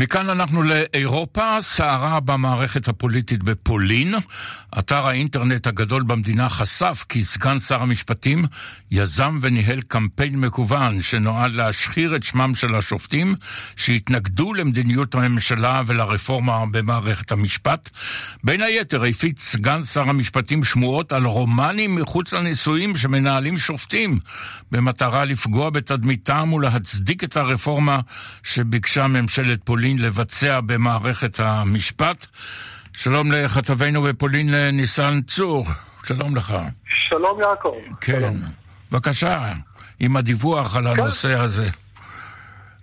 מכאן אנחנו לאירופה, סערה במערכת הפוליטית בפולין. אתר האינטרנט הגדול במדינה חשף כי סגן שר המשפטים יזם וניהל קמפיין מקוון שנועד להשחיר את שמם של השופטים שהתנגדו למדיניות הממשלה ולרפורמה במערכת המשפט. בין היתר הפיץ סגן שר המשפטים שמועות על רומנים מחוץ לנישואים שמנהלים שופטים במטרה לפגוע בתדמיתם ולהצדיק את הרפורמה שביקשה ממשלת פולין. פולין לבצע במערכת המשפט. שלום לכתבנו בפולין ניסן צור, שלום לך. שלום יעקב. כן, שלום. בבקשה, עם הדיווח על כן. הנושא הזה.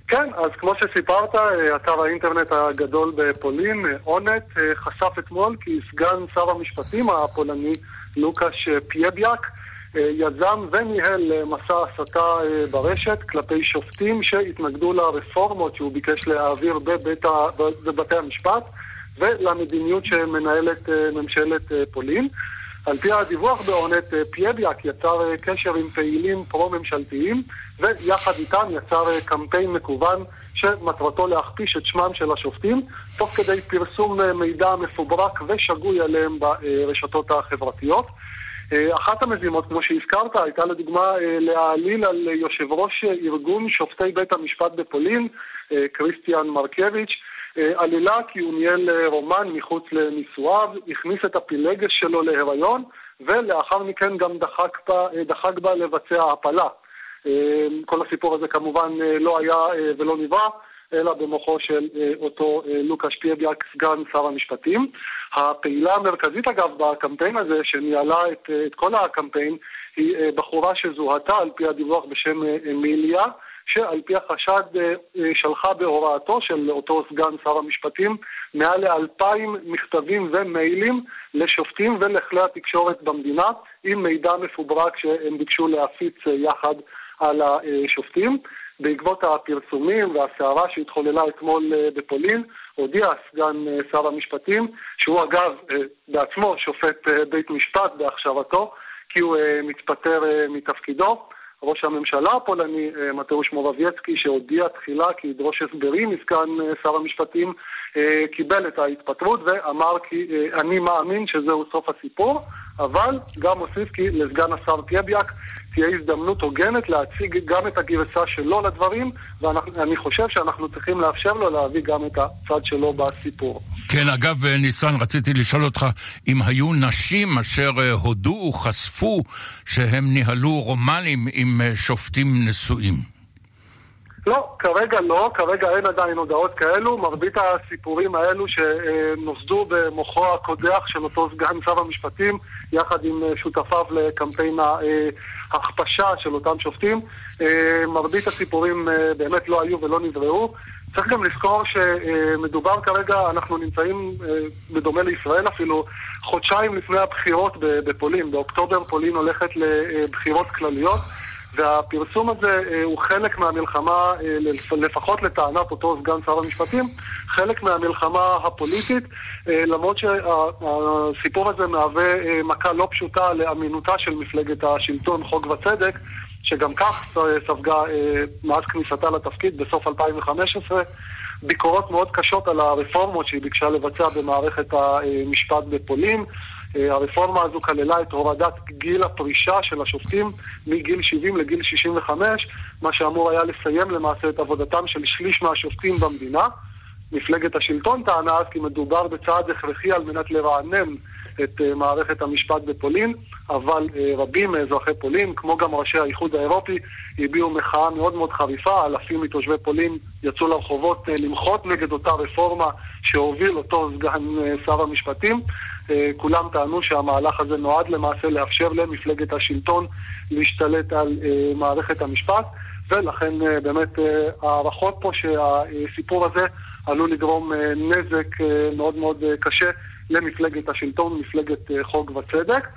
כן, אז כמו שסיפרת, אתר האינטרנט הגדול בפולין, אונט, חשף אתמול כי סגן שר המשפטים הפולני, לוקאש פייביאק, יזם וניהל מסע הסתה אה, ברשת כלפי שופטים שהתנגדו לרפורמות שהוא ביקש להעביר בבית ה... בבתי המשפט ולמדיניות שמנהלת אה, ממשלת אה, פולין. על פי הדיווח באונט, פייביאק יצר קשר עם פעילים פרו-ממשלתיים ויחד איתם יצר קמפיין מקוון שמטרתו להכפיש את שמם של השופטים תוך כדי פרסום מידע מפוברק ושגוי עליהם ברשתות החברתיות. אה, אחת המזימות, כמו שהזכרת, הייתה לדוגמה אה, להעליל על יושב ראש ארגון שופטי בית המשפט בפולין, אה, קריסטיאן מרקביץ', עלילה כי הוא ניהל רומן מחוץ לנישואיו, הכניס את הפילגש שלו להיריון, ולאחר מכן גם דחק בה, דחק בה לבצע הפלה. כל הסיפור הזה כמובן לא היה ולא נברא. אלא במוחו של אה, אותו אה, לוקאש פייביאק, סגן שר המשפטים. הפעילה המרכזית אגב בקמפיין הזה, שניהלה את, אה, את כל הקמפיין, היא בחורה שזוהתה על פי הדיווח בשם אמיליה, שעל פי החשד שלחה בהוראתו של אותו סגן שר המשפטים מעל לאלפיים מכתבים ומיילים לשופטים ולכלי התקשורת במדינה עם מידע מפוברק שהם ביקשו להפיץ יחד על השופטים. בעקבות הפרסומים והסערה שהתחוללה אתמול אה, בפולין, הודיע סגן אה, שר המשפטים, שהוא אגב אה, בעצמו שופט בית משפט בהכשרתו, כי הוא מתפטר מתפקידו. ראש הממשלה הפולני, מטאוש מורבייצקי, שהודיע תחילה כי ידרוש הסברים מסגן שר המשפטים, קיבל את ההתפטרות ואמר כי אני מאמין שזהו סוף הסיפור, אבל גם הוסיף כי לסגן השר פייביאק תהיה הזדמנות הוגנת להציג גם את הגרסה שלו לדברים, ואני חושב שאנחנו צריכים לאפשר לו להביא גם את הצד שלו בסיפור. כן, אגב, ניסן, רציתי לשאול אותך אם היו נשים אשר אה, הודו, חשפו, שהם ניהלו רומנים עם אה, שופטים נשואים. לא, כרגע לא, כרגע אין עדיין הודעות כאלו. מרבית הסיפורים האלו שנוסדו במוחו הקודח של אותו סגן שר המשפטים, יחד עם שותפיו לקמפיין ההכפשה של אותם שופטים, מרבית הסיפורים באמת לא היו ולא נבראו. צריך גם לזכור שמדובר כרגע, אנחנו נמצאים, בדומה לישראל אפילו, חודשיים לפני הבחירות בפולין. באוקטובר פולין הולכת לבחירות כלליות. והפרסום הזה אה, הוא חלק מהמלחמה, אה, לפחות לטענת אותו סגן שר המשפטים, חלק מהמלחמה הפוליטית, אה, למרות שהסיפור הזה מהווה מכה לא פשוטה לאמינותה של מפלגת השלטון, חוק וצדק, שגם כך ספגה מאז כניסתה לתפקיד בסוף 2015. ביקורות מאוד קשות על הרפורמות שהיא ביקשה לבצע במערכת המשפט בפולין. אה, הרפורמה הזו כללה את הורדת גיל הפרישה של השופטים מגיל 70 לגיל 65, מה שאמור היה לסיים למעשה את עבודתם של שליש מהשופטים במדינה. מפלגת השלטון טענה אז כי מדובר בצעד הכרחי על מנת לרענן את uh, מערכת המשפט בפולין, אבל uh, רבים מאזרחי פולין, כמו גם ראשי האיחוד האירופי, הביעו מחאה מאוד מאוד חריפה, אלפים מתושבי פולין יצאו לרחובות למחות נגד אותה רפורמה שהוביל אותו סגן שר המשפטים. Uh, כולם טענו שהמהלך הזה נועד למעשה לאפשר למפלגת השלטון להשתלט על uh, מערכת המשפט, ולכן uh, באמת הערכות פה שהסיפור הזה עלול לגרום נזק מאוד מאוד קשה למפלגת השלטון, מפלגת אה, חוק וצדק.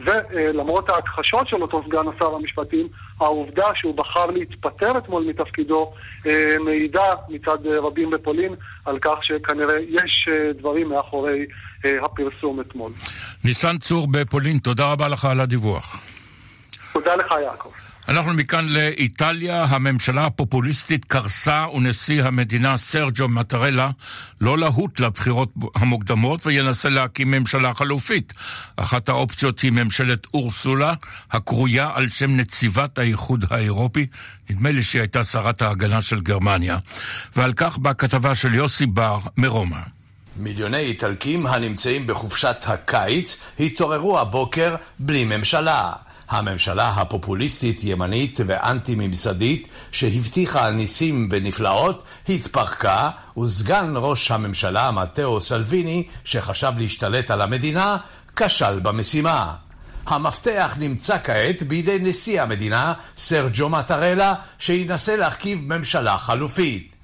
ולמרות ההכחשות של אותו סגן השר המשפטים, העובדה שהוא בחר להתפטר אתמול מתפקידו אה, מעידה מצד אה, רבים בפולין על כך שכנראה יש דברים מאחורי הפרסום אתמול. ניסן צור בפולין, תודה רבה לך על הדיווח. תודה לך, יעקב. אנחנו מכאן לאיטליה, הממשלה הפופוליסטית קרסה ונשיא המדינה סרג'ו מטרלה לא להוט לבחירות המוקדמות וינסה להקים ממשלה חלופית. אחת האופציות היא ממשלת אורסולה, הקרויה על שם נציבת האיחוד האירופי, נדמה לי שהיא הייתה שרת ההגנה של גרמניה. ועל כך בכתבה של יוסי בר מרומא. מיליוני איטלקים הנמצאים בחופשת הקיץ התעוררו הבוקר בלי ממשלה. הממשלה הפופוליסטית-ימנית ואנטי-ממסדית שהבטיחה ניסים ונפלאות התפרקה וסגן ראש הממשלה מתאו סלוויני שחשב להשתלט על המדינה כשל במשימה. המפתח נמצא כעת בידי נשיא המדינה, סרג'ו מטרלה, שינסה להרכיב ממשלה חלופית.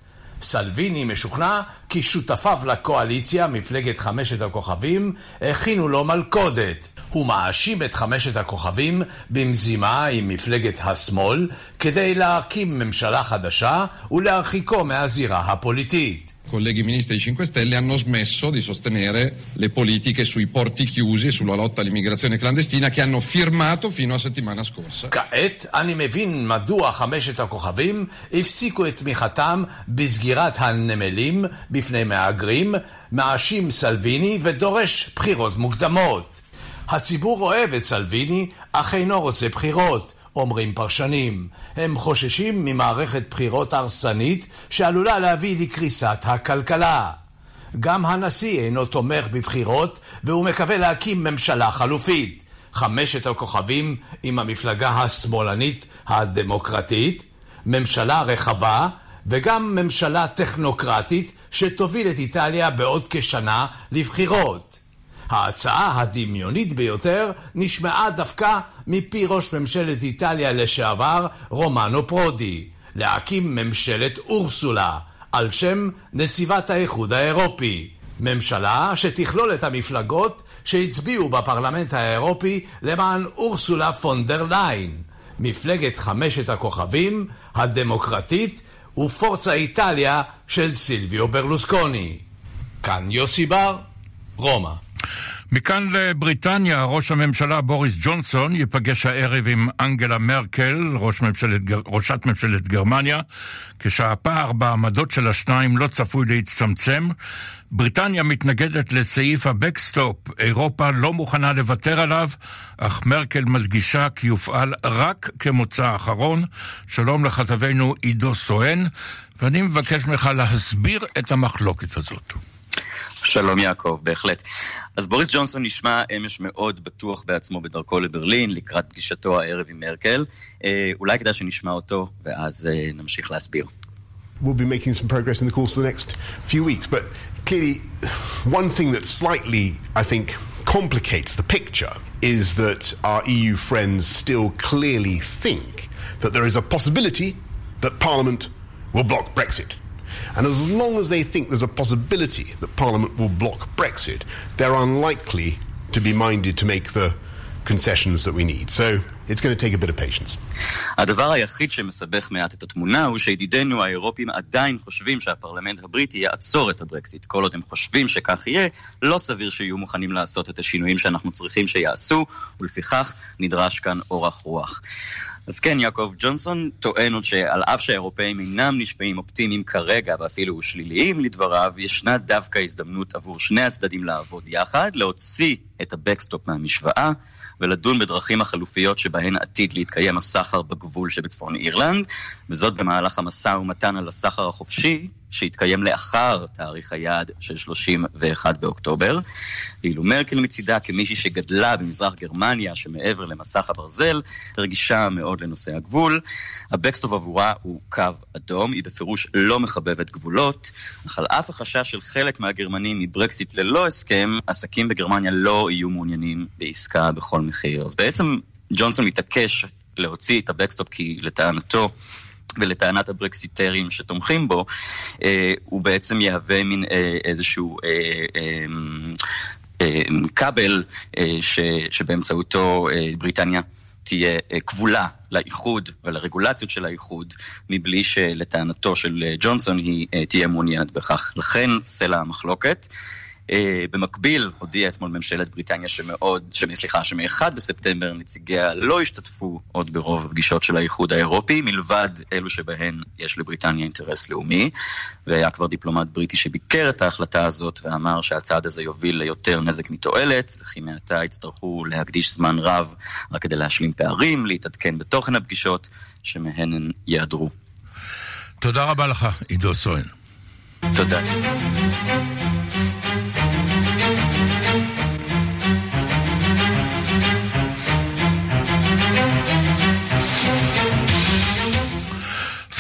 סלוויני משוכנע כי שותפיו לקואליציה, מפלגת חמשת הכוכבים, הכינו לו מלכודת. הוא מאשים את חמשת הכוכבים במזימה עם מפלגת השמאל כדי להקים ממשלה חדשה ולהרחיקו מהזירה הפוליטית. colleghi ministri 5 Stelle hanno smesso di sostenere le politiche sui porti chiusi e sulla lotta all'immigrazione clandestina che hanno firmato fino a settimana scorsa. כעת אני מבין מדוע חמשת הכוכבים הפסיקו את תמיכתם בסגירת הנמלים בפני מהגרים, מאשים סלוויני ודורש בחירות מוקדמות. הציבור אוהב את סלוויני, אך אינו רוצה בחירות. אומרים פרשנים. הם חוששים ממערכת בחירות הרסנית שעלולה להביא לקריסת הכלכלה. גם הנשיא אינו תומך בבחירות והוא מקווה להקים ממשלה חלופית. חמשת הכוכבים עם המפלגה השמאלנית הדמוקרטית, ממשלה רחבה וגם ממשלה טכנוקרטית שתוביל את איטליה בעוד כשנה לבחירות. ההצעה הדמיונית ביותר נשמעה דווקא מפי ראש ממשלת איטליה לשעבר, רומנו פרודי, להקים ממשלת אורסולה, על שם נציבת האיחוד האירופי. ממשלה שתכלול את המפלגות שהצביעו בפרלמנט האירופי למען אורסולה פון ליין, מפלגת חמשת הכוכבים, הדמוקרטית ופורצה איטליה של סילביו ברלוסקוני. כאן יוסי בר, רומא. מכאן לבריטניה, ראש הממשלה בוריס ג'ונסון ייפגש הערב עם אנגלה מרקל, ראש ממשלת, ראשת ממשלת גרמניה, כשהפער בעמדות של השניים לא צפוי להצטמצם. בריטניה מתנגדת לסעיף הבקסטופ, אירופה לא מוכנה לוותר עליו, אך מרקל מדגישה כי יופעל רק כמוצא אחרון. שלום לכתבנו עידו סואן, ואני מבקש ממך להסביר את המחלוקת הזאת. שלום יעקב, בהחלט. אז בוריס ג'ונסון נשמע אמש מאוד בטוח בעצמו בדרכו לברלין, לקראת פגישתו הערב עם מרקל. אה, אולי כדאי שנשמע אותו, ואז אה, נמשיך להסביר. We'll be making some progress in the course of the next few weeks, but clearly, one thing that slightly, I think, complicates the picture is that our EU friends still clearly think that there is a possibility that Parliament will block Brexit. And as long as they think there's a possibility that Parliament will block Brexit, they're unlikely to be minded to make the concessions that we need. So it's going to take a bit of patience. הדבר היחיד שמסבך מעט את התמונה הוא שידידינו האירופים עדיין חושבים שהפרלמנט הבריטי יעצור את הברקסיט. כל עוד הם חושבים שכך יהיה, לא סביר שיהיו מוכנים לעשות את השינויים שאנחנו צריכים שיעשו, ולפיכך נדרש כאן אורך רוח. אז כן, יעקב ג'ונסון טוען עוד שעל אף שהאירופאים אינם נשמעים אופטימיים כרגע ואפילו שליליים לדבריו, ישנה דווקא הזדמנות עבור שני הצדדים לעבוד יחד, להוציא את הבקסטופ מהמשוואה ולדון בדרכים החלופיות שבהן עתיד להתקיים הסחר בגבול שבצפון אירלנד, וזאת במהלך המשא ומתן על הסחר החופשי שיתקיים לאחר תאריך היעד של 31 באוקטובר. ואילו מרקל מצידה, כמישהי שגדלה במזרח גרמניה, שמעבר למסך הברזל, רגישה מאוד לנושא הגבול. הבקסטופ עבורה הוא קו אדום, היא בפירוש לא מחבבת גבולות, אך על אף החשש של חלק מהגרמנים מברקסיט ללא הסכם, עסקים בגרמניה לא יהיו מעוניינים בעסקה בכל מחיר. אז בעצם ג'ונסון מתעקש להוציא את הבקסטופ כי לטענתו ולטענת הברקסיטרים שתומכים בו, אה, הוא בעצם יהווה מין אה, איזשהו אה, אה, כבל שבאמצעותו בריטניה תהיה כבולה לאיחוד ולרגולציות של האיחוד, מבלי שלטענתו של ג'ונסון היא תהיה מעוניינת בכך. לכן סלע המחלוקת. אה, במקביל, הודיעה אתמול ממשלת בריטניה שמאוד, סליחה, שמ-1 בספטמבר נציגיה לא השתתפו עוד ברוב הפגישות של האיחוד האירופי, מלבד אלו שבהן יש לבריטניה אינטרס לאומי. והיה כבר דיפלומט בריטי שביקר את ההחלטה הזאת ואמר שהצעד הזה יוביל ליותר נזק מתועלת, וכי מעתה יצטרכו להקדיש זמן רב רק כדי להשלים פערים, להתעדכן בתוכן הפגישות, שמהן הן ייעדרו. תודה רבה לך, עידו סואן. תודה.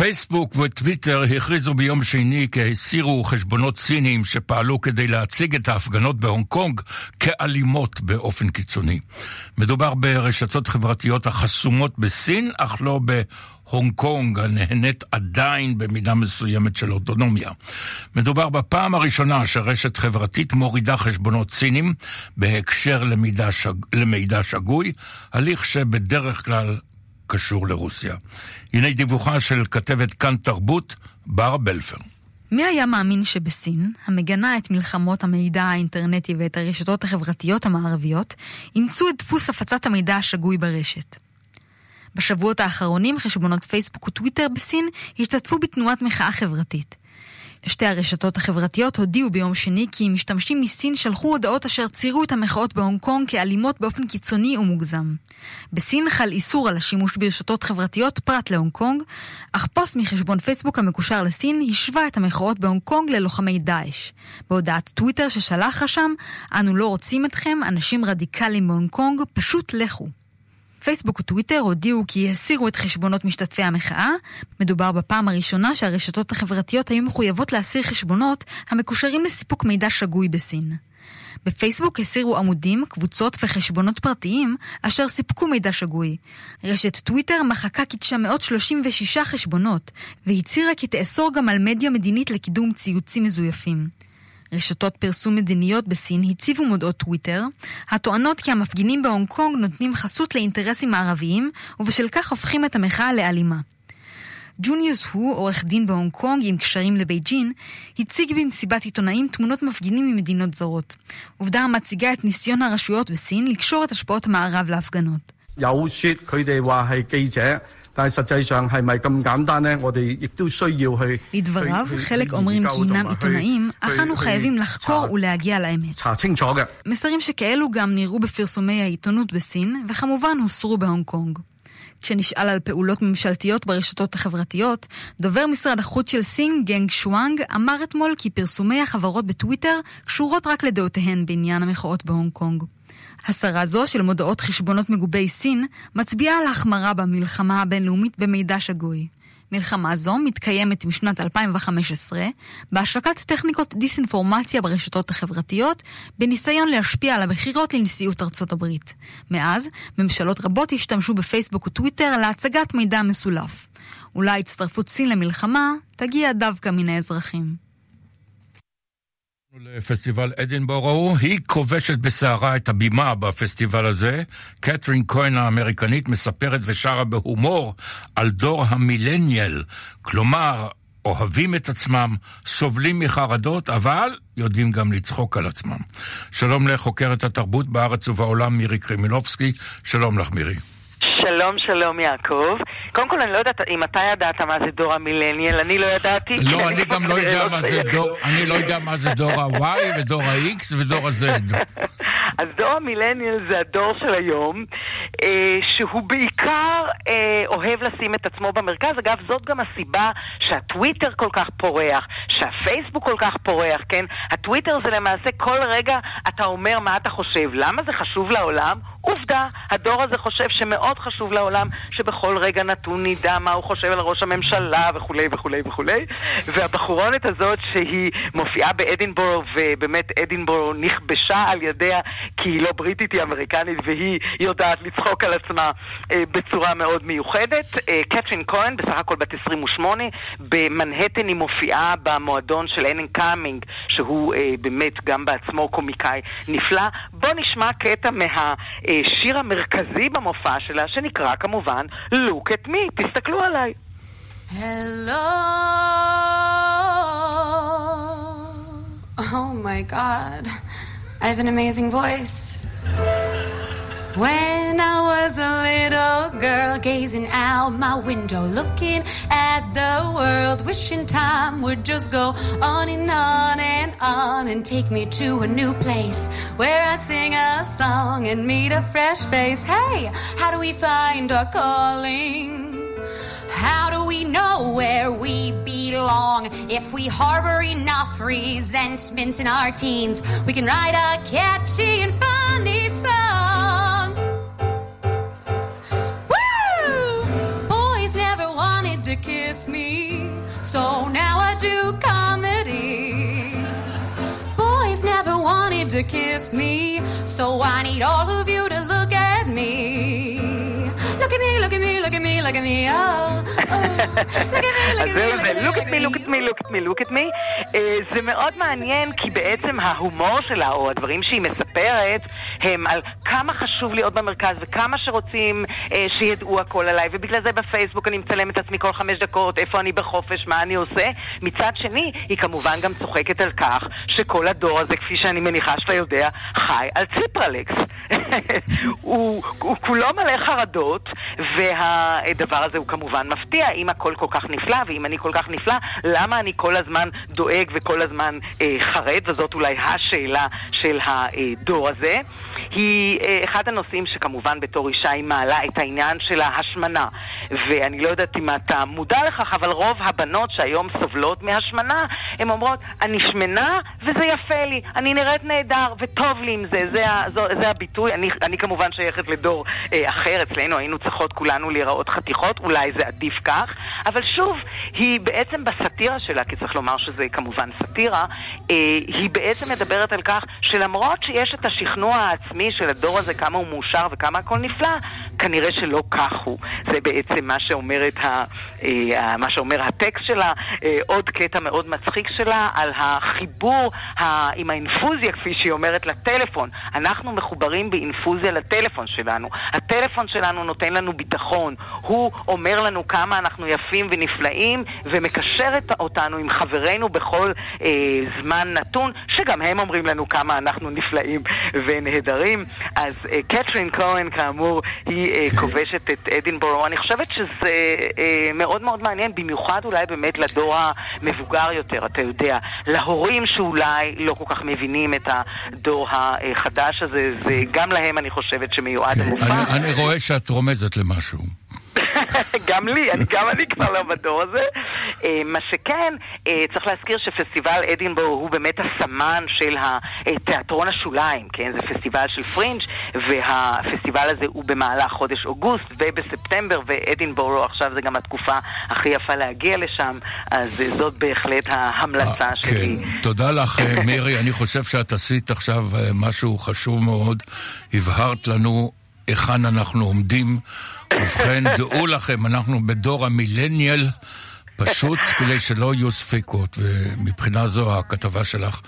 פייסבוק וטוויטר הכריזו ביום שני כי הסירו חשבונות ציניים שפעלו כדי להציג את ההפגנות בהונג קונג כאלימות באופן קיצוני. מדובר ברשתות חברתיות החסומות בסין, אך לא בהונג קונג, הנהנית עדיין במידה מסוימת של אוטונומיה. מדובר בפעם הראשונה שרשת חברתית מורידה חשבונות סינים בהקשר שג... למידע שגוי, הליך שבדרך כלל קשור לרוסיה. הנה דיווחה של כתבת כאן תרבות, בר בלפר. מי היה מאמין שבסין, המגנה את מלחמות המידע האינטרנטי ואת הרשתות החברתיות המערביות, אימצו את דפוס הפצת המידע השגוי ברשת? בשבועות האחרונים חשבונות פייסבוק וטוויטר בסין השתתפו בתנועת מחאה חברתית. שתי הרשתות החברתיות הודיעו ביום שני כי משתמשים מסין שלחו הודעות אשר ציירו את המחאות בהונג קונג כאלימות באופן קיצוני ומוגזם. בסין חל איסור על השימוש ברשתות חברתיות פרט להונג קונג, אך פוסט מחשבון פייסבוק המקושר לסין השווה את המחאות בהונג קונג ללוחמי דאעש. בהודעת טוויטר ששלח רשם, אנו לא רוצים אתכם, אנשים רדיקליים בהונג קונג, פשוט לכו. פייסבוק וטוויטר הודיעו כי הסירו את חשבונות משתתפי המחאה. מדובר בפעם הראשונה שהרשתות החברתיות היו מחויבות להסיר חשבונות המקושרים לסיפוק מידע שגוי בסין. בפייסבוק הסירו עמודים, קבוצות וחשבונות פרטיים אשר סיפקו מידע שגוי. רשת טוויטר מחקה כ-936 חשבונות, והצהירה כי תאסור גם על מדיה מדינית לקידום ציוצים מזויפים. רשתות פרסום מדיניות בסין הציבו מודעות טוויטר, הטוענות כי המפגינים בהונג קונג נותנים חסות לאינטרסים מערביים, ובשל כך הופכים את המחאה לאלימה. ג'וניוס הו, עורך דין בהונג קונג עם קשרים לבייג'ין, הציג במסיבת עיתונאים תמונות מפגינים ממדינות זרות. עובדה המציגה את ניסיון הרשויות בסין לקשור את השפעות המערב להפגנות. 有说佢哋话系记者，但系实际上系咪咁简单呢？我哋亦都需要去... לדבריו, חלק אומרים כי אינם עיתונאים, אך אנו חייבים לחקור ולהגיע לאמת. מסרים שכאלו גם נראו בפרסומי העיתונות בסין, וכמובן הוסרו בהונג קונג. כשנשאל על פעולות ממשלתיות ברשתות החברתיות, דובר משרד החוץ של סין, גנג שוואנג, אמר אתמול כי פרסומי החברות בטוויטר קשורות רק לדעותיהן בעניין המחאות בהונג קונג. הסרה זו של מודעות חשבונות מגובי סין מצביעה על החמרה במלחמה הבינלאומית במידע שגוי. מלחמה זו מתקיימת משנת 2015 בהשקת טכניקות דיסאינפורמציה ברשתות החברתיות בניסיון להשפיע על הבחירות לנשיאות ארצות הברית. מאז, ממשלות רבות השתמשו בפייסבוק וטוויטר להצגת מידע מסולף. אולי הצטרפות סין למלחמה תגיע דווקא מן האזרחים. לפסטיבל אדינבורו, היא כובשת בסערה את הבימה בפסטיבל הזה. קתרין כהן האמריקנית מספרת ושרה בהומור על דור המילניאל, כלומר, אוהבים את עצמם, סובלים מחרדות, אבל יודעים גם לצחוק על עצמם. שלום לחוקרת התרבות בארץ ובעולם מירי קרימינובסקי, שלום לך מירי. שלום, שלום יעקב. קודם כל, אני לא יודעת אם אתה ידעת מה זה דור המילניאל, אני לא ידעתי. לא, אני גם לא יודע מה זה דור, אני לא יודע מה זה דור ה-Y ודור ה-X ודור ה-Z. אז דור המילניאל זה הדור של היום, אה, שהוא בעיקר אה, אוהב לשים את עצמו במרכז. אגב, זאת גם הסיבה שהטוויטר כל כך פורח, שהפייסבוק כל כך פורח, כן? הטוויטר זה למעשה כל רגע אתה אומר מה אתה חושב. למה זה חשוב לעולם? עובדה, הדור הזה חושב שמאוד חשוב לעולם שבכל רגע נתון נדע מה הוא חושב על ראש הממשלה וכולי וכולי וכולי. והבחורונת הזאת שהיא מופיעה באדינבורו, ובאמת אדינבורו נכבשה על ידיה כי היא לא בריטית, היא אמריקנית, והיא יודעת לצחוק על עצמה אה, בצורה מאוד מיוחדת. אה, קתרין כהן, בסך הכל בת 28, במנהטן היא מופיעה במועדון של אנן קאמינג, שהוא אה, באמת גם בעצמו קומיקאי נפלא. בואו נשמע קטע מהשיר המרכזי במופע שלה, שנקרא כמובן Look at me, תסתכלו עליי. Hello. Oh my my god, I have an amazing voice. When I was a little girl, gazing out my window, looking at the world, wishing time would just go on and on and on and take me to a new place where I'd sing a song and meet a fresh face. Hey, how do we find our calling? How do we know where we belong? If we harbor enough resentment in our teens, we can write a catchy and funny song. Kiss me, so now I do comedy. Boys never wanted to kiss me, so I need all of you to look at me. Look at me, look at me, look at me, look at me, look at me, look at me, look at me, look at me. זה מאוד מעניין, כי בעצם ההומור שלה, או הדברים שהיא מספרת, הם על כמה חשוב להיות במרכז, וכמה שרוצים אה, שידעו הכל עליי, ובגלל זה בפייסבוק אני מצלם את עצמי כל חמש דקות, איפה אני בחופש, מה אני עושה. מצד שני, היא כמובן גם צוחקת על כך שכל הדור הזה, כפי שאני מניחה שאתה יודע, חי על ציפרלקס. הוא, כולו מלא חרדות, והדבר הזה הוא כמובן מפתיע. אם הכל כל כך נפלא, ואם אני כל כך נפלא, למה אני כל הזמן דואג וכל הזמן אה, חרד? וזאת אולי השאלה של הדור הזה. היא אה, אחד הנושאים שכמובן בתור אישה היא מעלה את העניין של ההשמנה. ואני לא יודעת אם אתה מודע לכך, אבל רוב הבנות שהיום סובלות מהשמנה, הן אומרות, אני שמנה וזה יפה לי, אני נראית נהדר וטוב לי עם זה, זה, ה- זו- זה הביטוי. אני, אני כמובן שייכת לדור אה, אחר, אצלנו היינו צריכות כולנו להיראות חתיכות, אולי זה עדיף כך, אבל שוב, היא בעצם בסאטירה שלה, כי צריך לומר שזה כמובן סאטירה, אה, היא בעצם מדברת על כך שלמרות שיש את השכנוע העצמי של הדור הזה, כמה הוא מאושר וכמה הכל נפלא, כנראה שלא כך הוא. זה בעצם מה שאומרת ה, אה, מה שאומר הטקסט שלה, אה, עוד קטע מאוד מצחיק שלה על החיבור עם האינפוזיה, כפי שהיא אומרת, לטלפון. אנחנו מחוברים באינפוזיה לטלפון שלנו. הטלפון שלנו נותן לנו ביטחון. הוא אומר לנו כמה אנחנו יפים ונפלאים, ומקשר אותנו עם חברינו בכל אה, זמן נתון, שגם הם אומרים לנו כמה אנחנו נפלאים ונהדרים. אז אה, קתרין כהן, כאמור, היא אה, כובשת את אדינבורו. אני חושבת שזה אה, מאוד מאוד מעניין, במיוחד אולי באמת לדור המבוגר יותר, אתה יודע. להורים שאולי לא כל כך מבינים את הדור החדש הזה, זה גם להם אני חושבת שמיועד המופע. אני, אני רואה שאת רומזת למשהו. גם לי, אני, גם אני כבר לא בדור הזה. אה, מה שכן, אה, צריך להזכיר שפסטיבל אדינבורו הוא באמת הסמן של התיאטרון השוליים, כן? זה פסטיבל של פרינג' והפסטיבל הזה הוא במהלך חודש אוגוסט ובספטמבר, ואדינבורו עכשיו זה גם התקופה הכי יפה להגיע לשם, אז אה, זאת בהחלט ההמלצה שלי. כן, תודה לך, אה, מירי. אני חושב שאת עשית עכשיו אה, משהו חשוב מאוד. הבהרת לנו היכן אנחנו עומדים. ובכן, דעו לכם, אנחנו בדור המילניאל, פשוט כדי שלא יהיו ספקות, ומבחינה זו הכתבה שלך,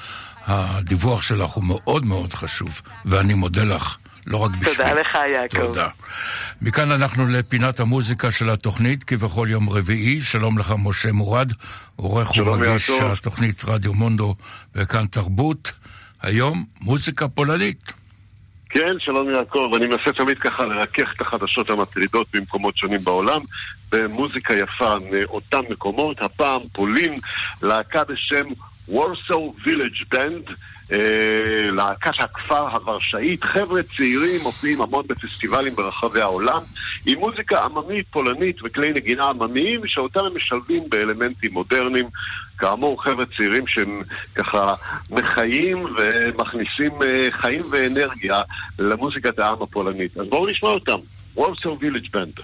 הדיווח שלך הוא מאוד מאוד חשוב, ואני מודה לך. לא רק בשמי. תודה לך, יעקב. תודה. מכאן אנחנו לפינת המוזיקה של התוכנית, כבכל יום רביעי. שלום לך, משה מורד, עורך ומגיש. התוכנית רדיו מונדו וכאן תרבות. היום, מוזיקה פולנית. כן, שלום יעקב. אני מנסה תמיד ככה לרכך את החדשות המטרידות במקומות שונים בעולם במוזיקה יפה מאותם מקומות. הפעם פולין, להקה בשם וורסו וילג' בנד. אה, להקת הכפר הוורשאית, חבר'ה צעירים מופיעים המון בפסטיבלים ברחבי העולם עם מוזיקה עממית פולנית וכלי נגינה עממיים שאותם הם משלבים באלמנטים מודרניים כאמור, חבר'ה צעירים שהם ככה מחיים ומכניסים אה, חיים ואנרגיה למוזיקת העם הפולנית. אז בואו נשמע אותם. וורסו וילג' בנד.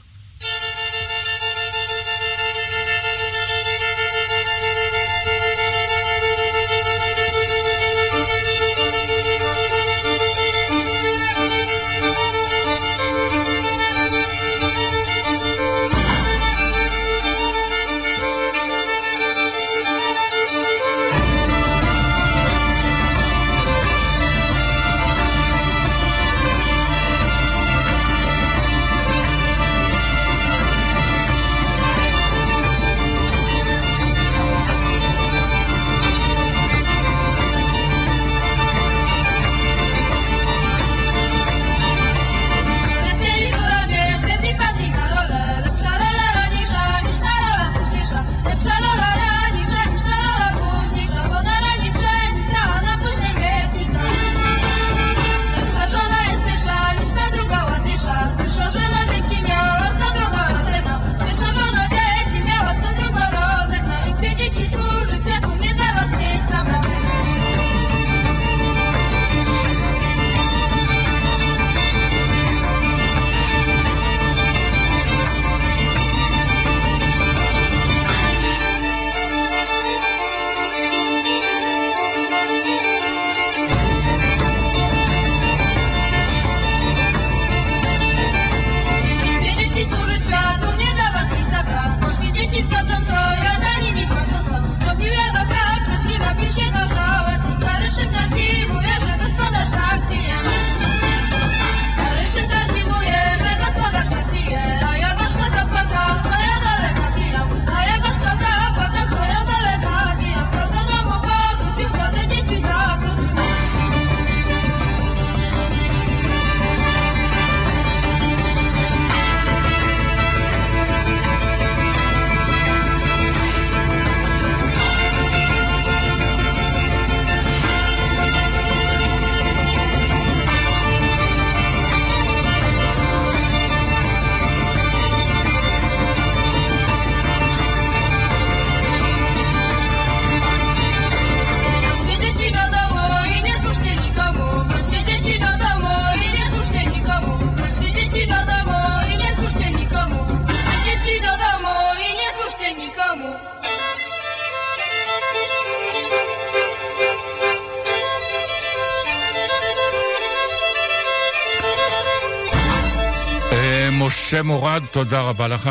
מורד, תודה רבה לך.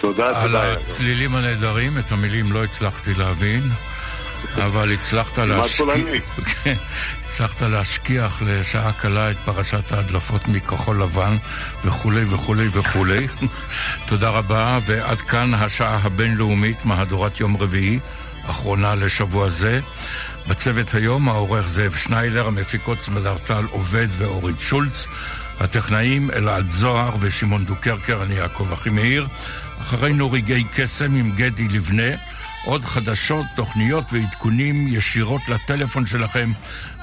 תודה, על תודה. הצלילים הנהדרים, את המילים לא הצלחתי להבין, אבל הצלחת להשקיע... כן, הצלחת להשכיח לשעה קלה את פרשת ההדלפות מכחול לבן וכולי וכולי וכולי. תודה רבה, ועד כאן השעה הבינלאומית, מהדורת יום רביעי, אחרונה לשבוע זה. בצוות היום העורך זאב שניילר, המפיקות סמדר טל עובד ואורית שולץ, הטכנאים אלעד זוהר ושמעון דוקרקר, אני יעקב אחימאיר. אחרינו רגעי קסם עם גדי לבנה. עוד חדשות, תוכניות ועדכונים ישירות לטלפון שלכם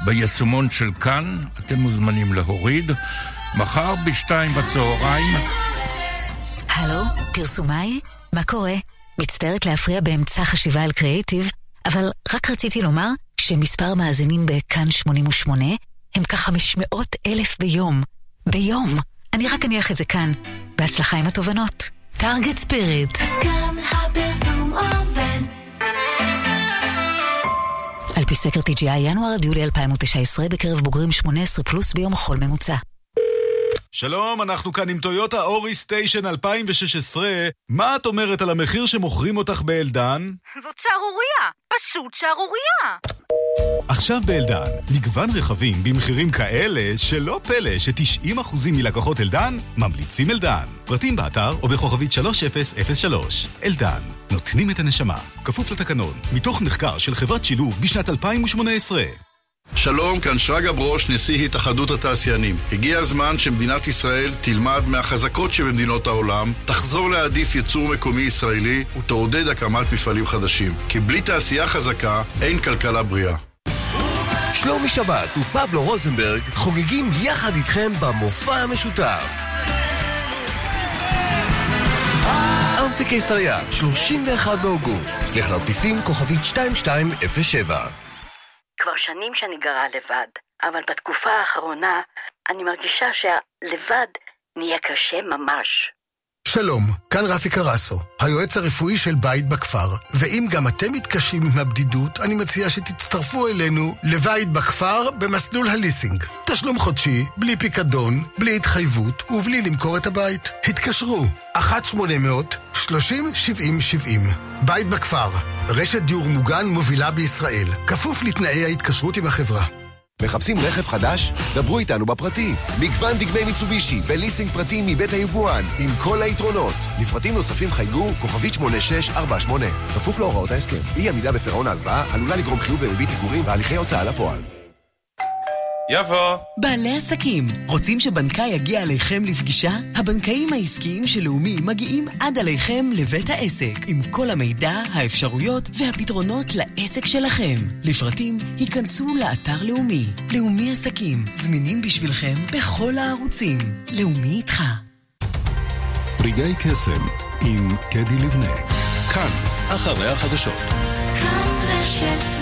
ביישומון של כאן. אתם מוזמנים להוריד. מחר בשתיים בצהריים. הלו, פרסומאי? מה קורה? מצטערת להפריע באמצע חשיבה על קריאיטיב, אבל רק רציתי לומר שמספר מאזינים בכאן 88 הם כ-500 אלף ביום. ביום. אני רק אניח את זה כאן. בהצלחה עם התובנות. טארגט ספיריט. כאן הפרסום עובד. על פי סקר TGI ינואר עד יולי 2019 בקרב בוגרים 18 פלוס ביום חול ממוצע. שלום, אנחנו כאן עם טויוטה אורי סטיישן 2016. מה את אומרת על המחיר שמוכרים אותך באלדן? זאת שערורייה! פשוט שערורייה! עכשיו באלדן, מגוון רכבים במחירים כאלה שלא פלא ש-90% מלקוחות אלדן ממליצים אלדן. פרטים באתר או בכוכבית 3003. אלדן, נותנים את הנשמה. כפוף לתקנון, מתוך מחקר של חברת שילוב בשנת 2018. שלום, כאן שרגא ברוש, נשיא התאחדות התעשיינים. הגיע הזמן שמדינת ישראל תלמד מהחזקות שבמדינות העולם, תחזור להעדיף ייצור מקומי ישראלי ותעודד הקמת מפעלים חדשים. כי בלי תעשייה חזקה, אין כלכלה בריאה. שלומי שבת ופבלו רוזנברג חוגגים יחד איתכם במופע המשותף. אמפי קיסריה, 31 באוגוסט, לכרטיסים כוכבית 2207 כבר שנים שאני גרה לבד, אבל בתקופה האחרונה אני מרגישה שהלבד נהיה קשה ממש. שלום, כאן רפי קרסו, היועץ הרפואי של בית בכפר. ואם גם אתם מתקשים עם הבדידות, אני מציע שתצטרפו אלינו לבית בכפר במסלול הליסינג. תשלום חודשי, בלי פיקדון, בלי התחייבות ובלי למכור את הבית. התקשרו, 1-800-30-70-70. בית בכפר, רשת דיור מוגן מובילה בישראל, כפוף לתנאי ההתקשרות עם החברה. מחפשים רכב חדש? דברו איתנו בפרטי. מגוון דגמי מיצובישי בליסינג פרטי מבית היבואן, עם כל היתרונות. לפרטים נוספים חייגו כוכבית 8648. כפוף להוראות ההסכם. אי עמידה בפירעון ההלוואה עלולה לגרום חיוב בריבית פיגורים והליכי הוצאה לפועל. יבוא. בעלי עסקים, רוצים שבנקאי יגיע אליכם לפגישה? הבנקאים העסקיים של לאומי מגיעים עד אליכם לבית העסק, עם כל המידע, האפשרויות והפתרונות לעסק שלכם. לפרטים, היכנסו לאתר לאומי. לאומי עסקים, זמינים בשבילכם בכל הערוצים. לאומי איתך. רגעי קסם עם קדי לבנה. כאן, אחרי החדשות. כאן רשת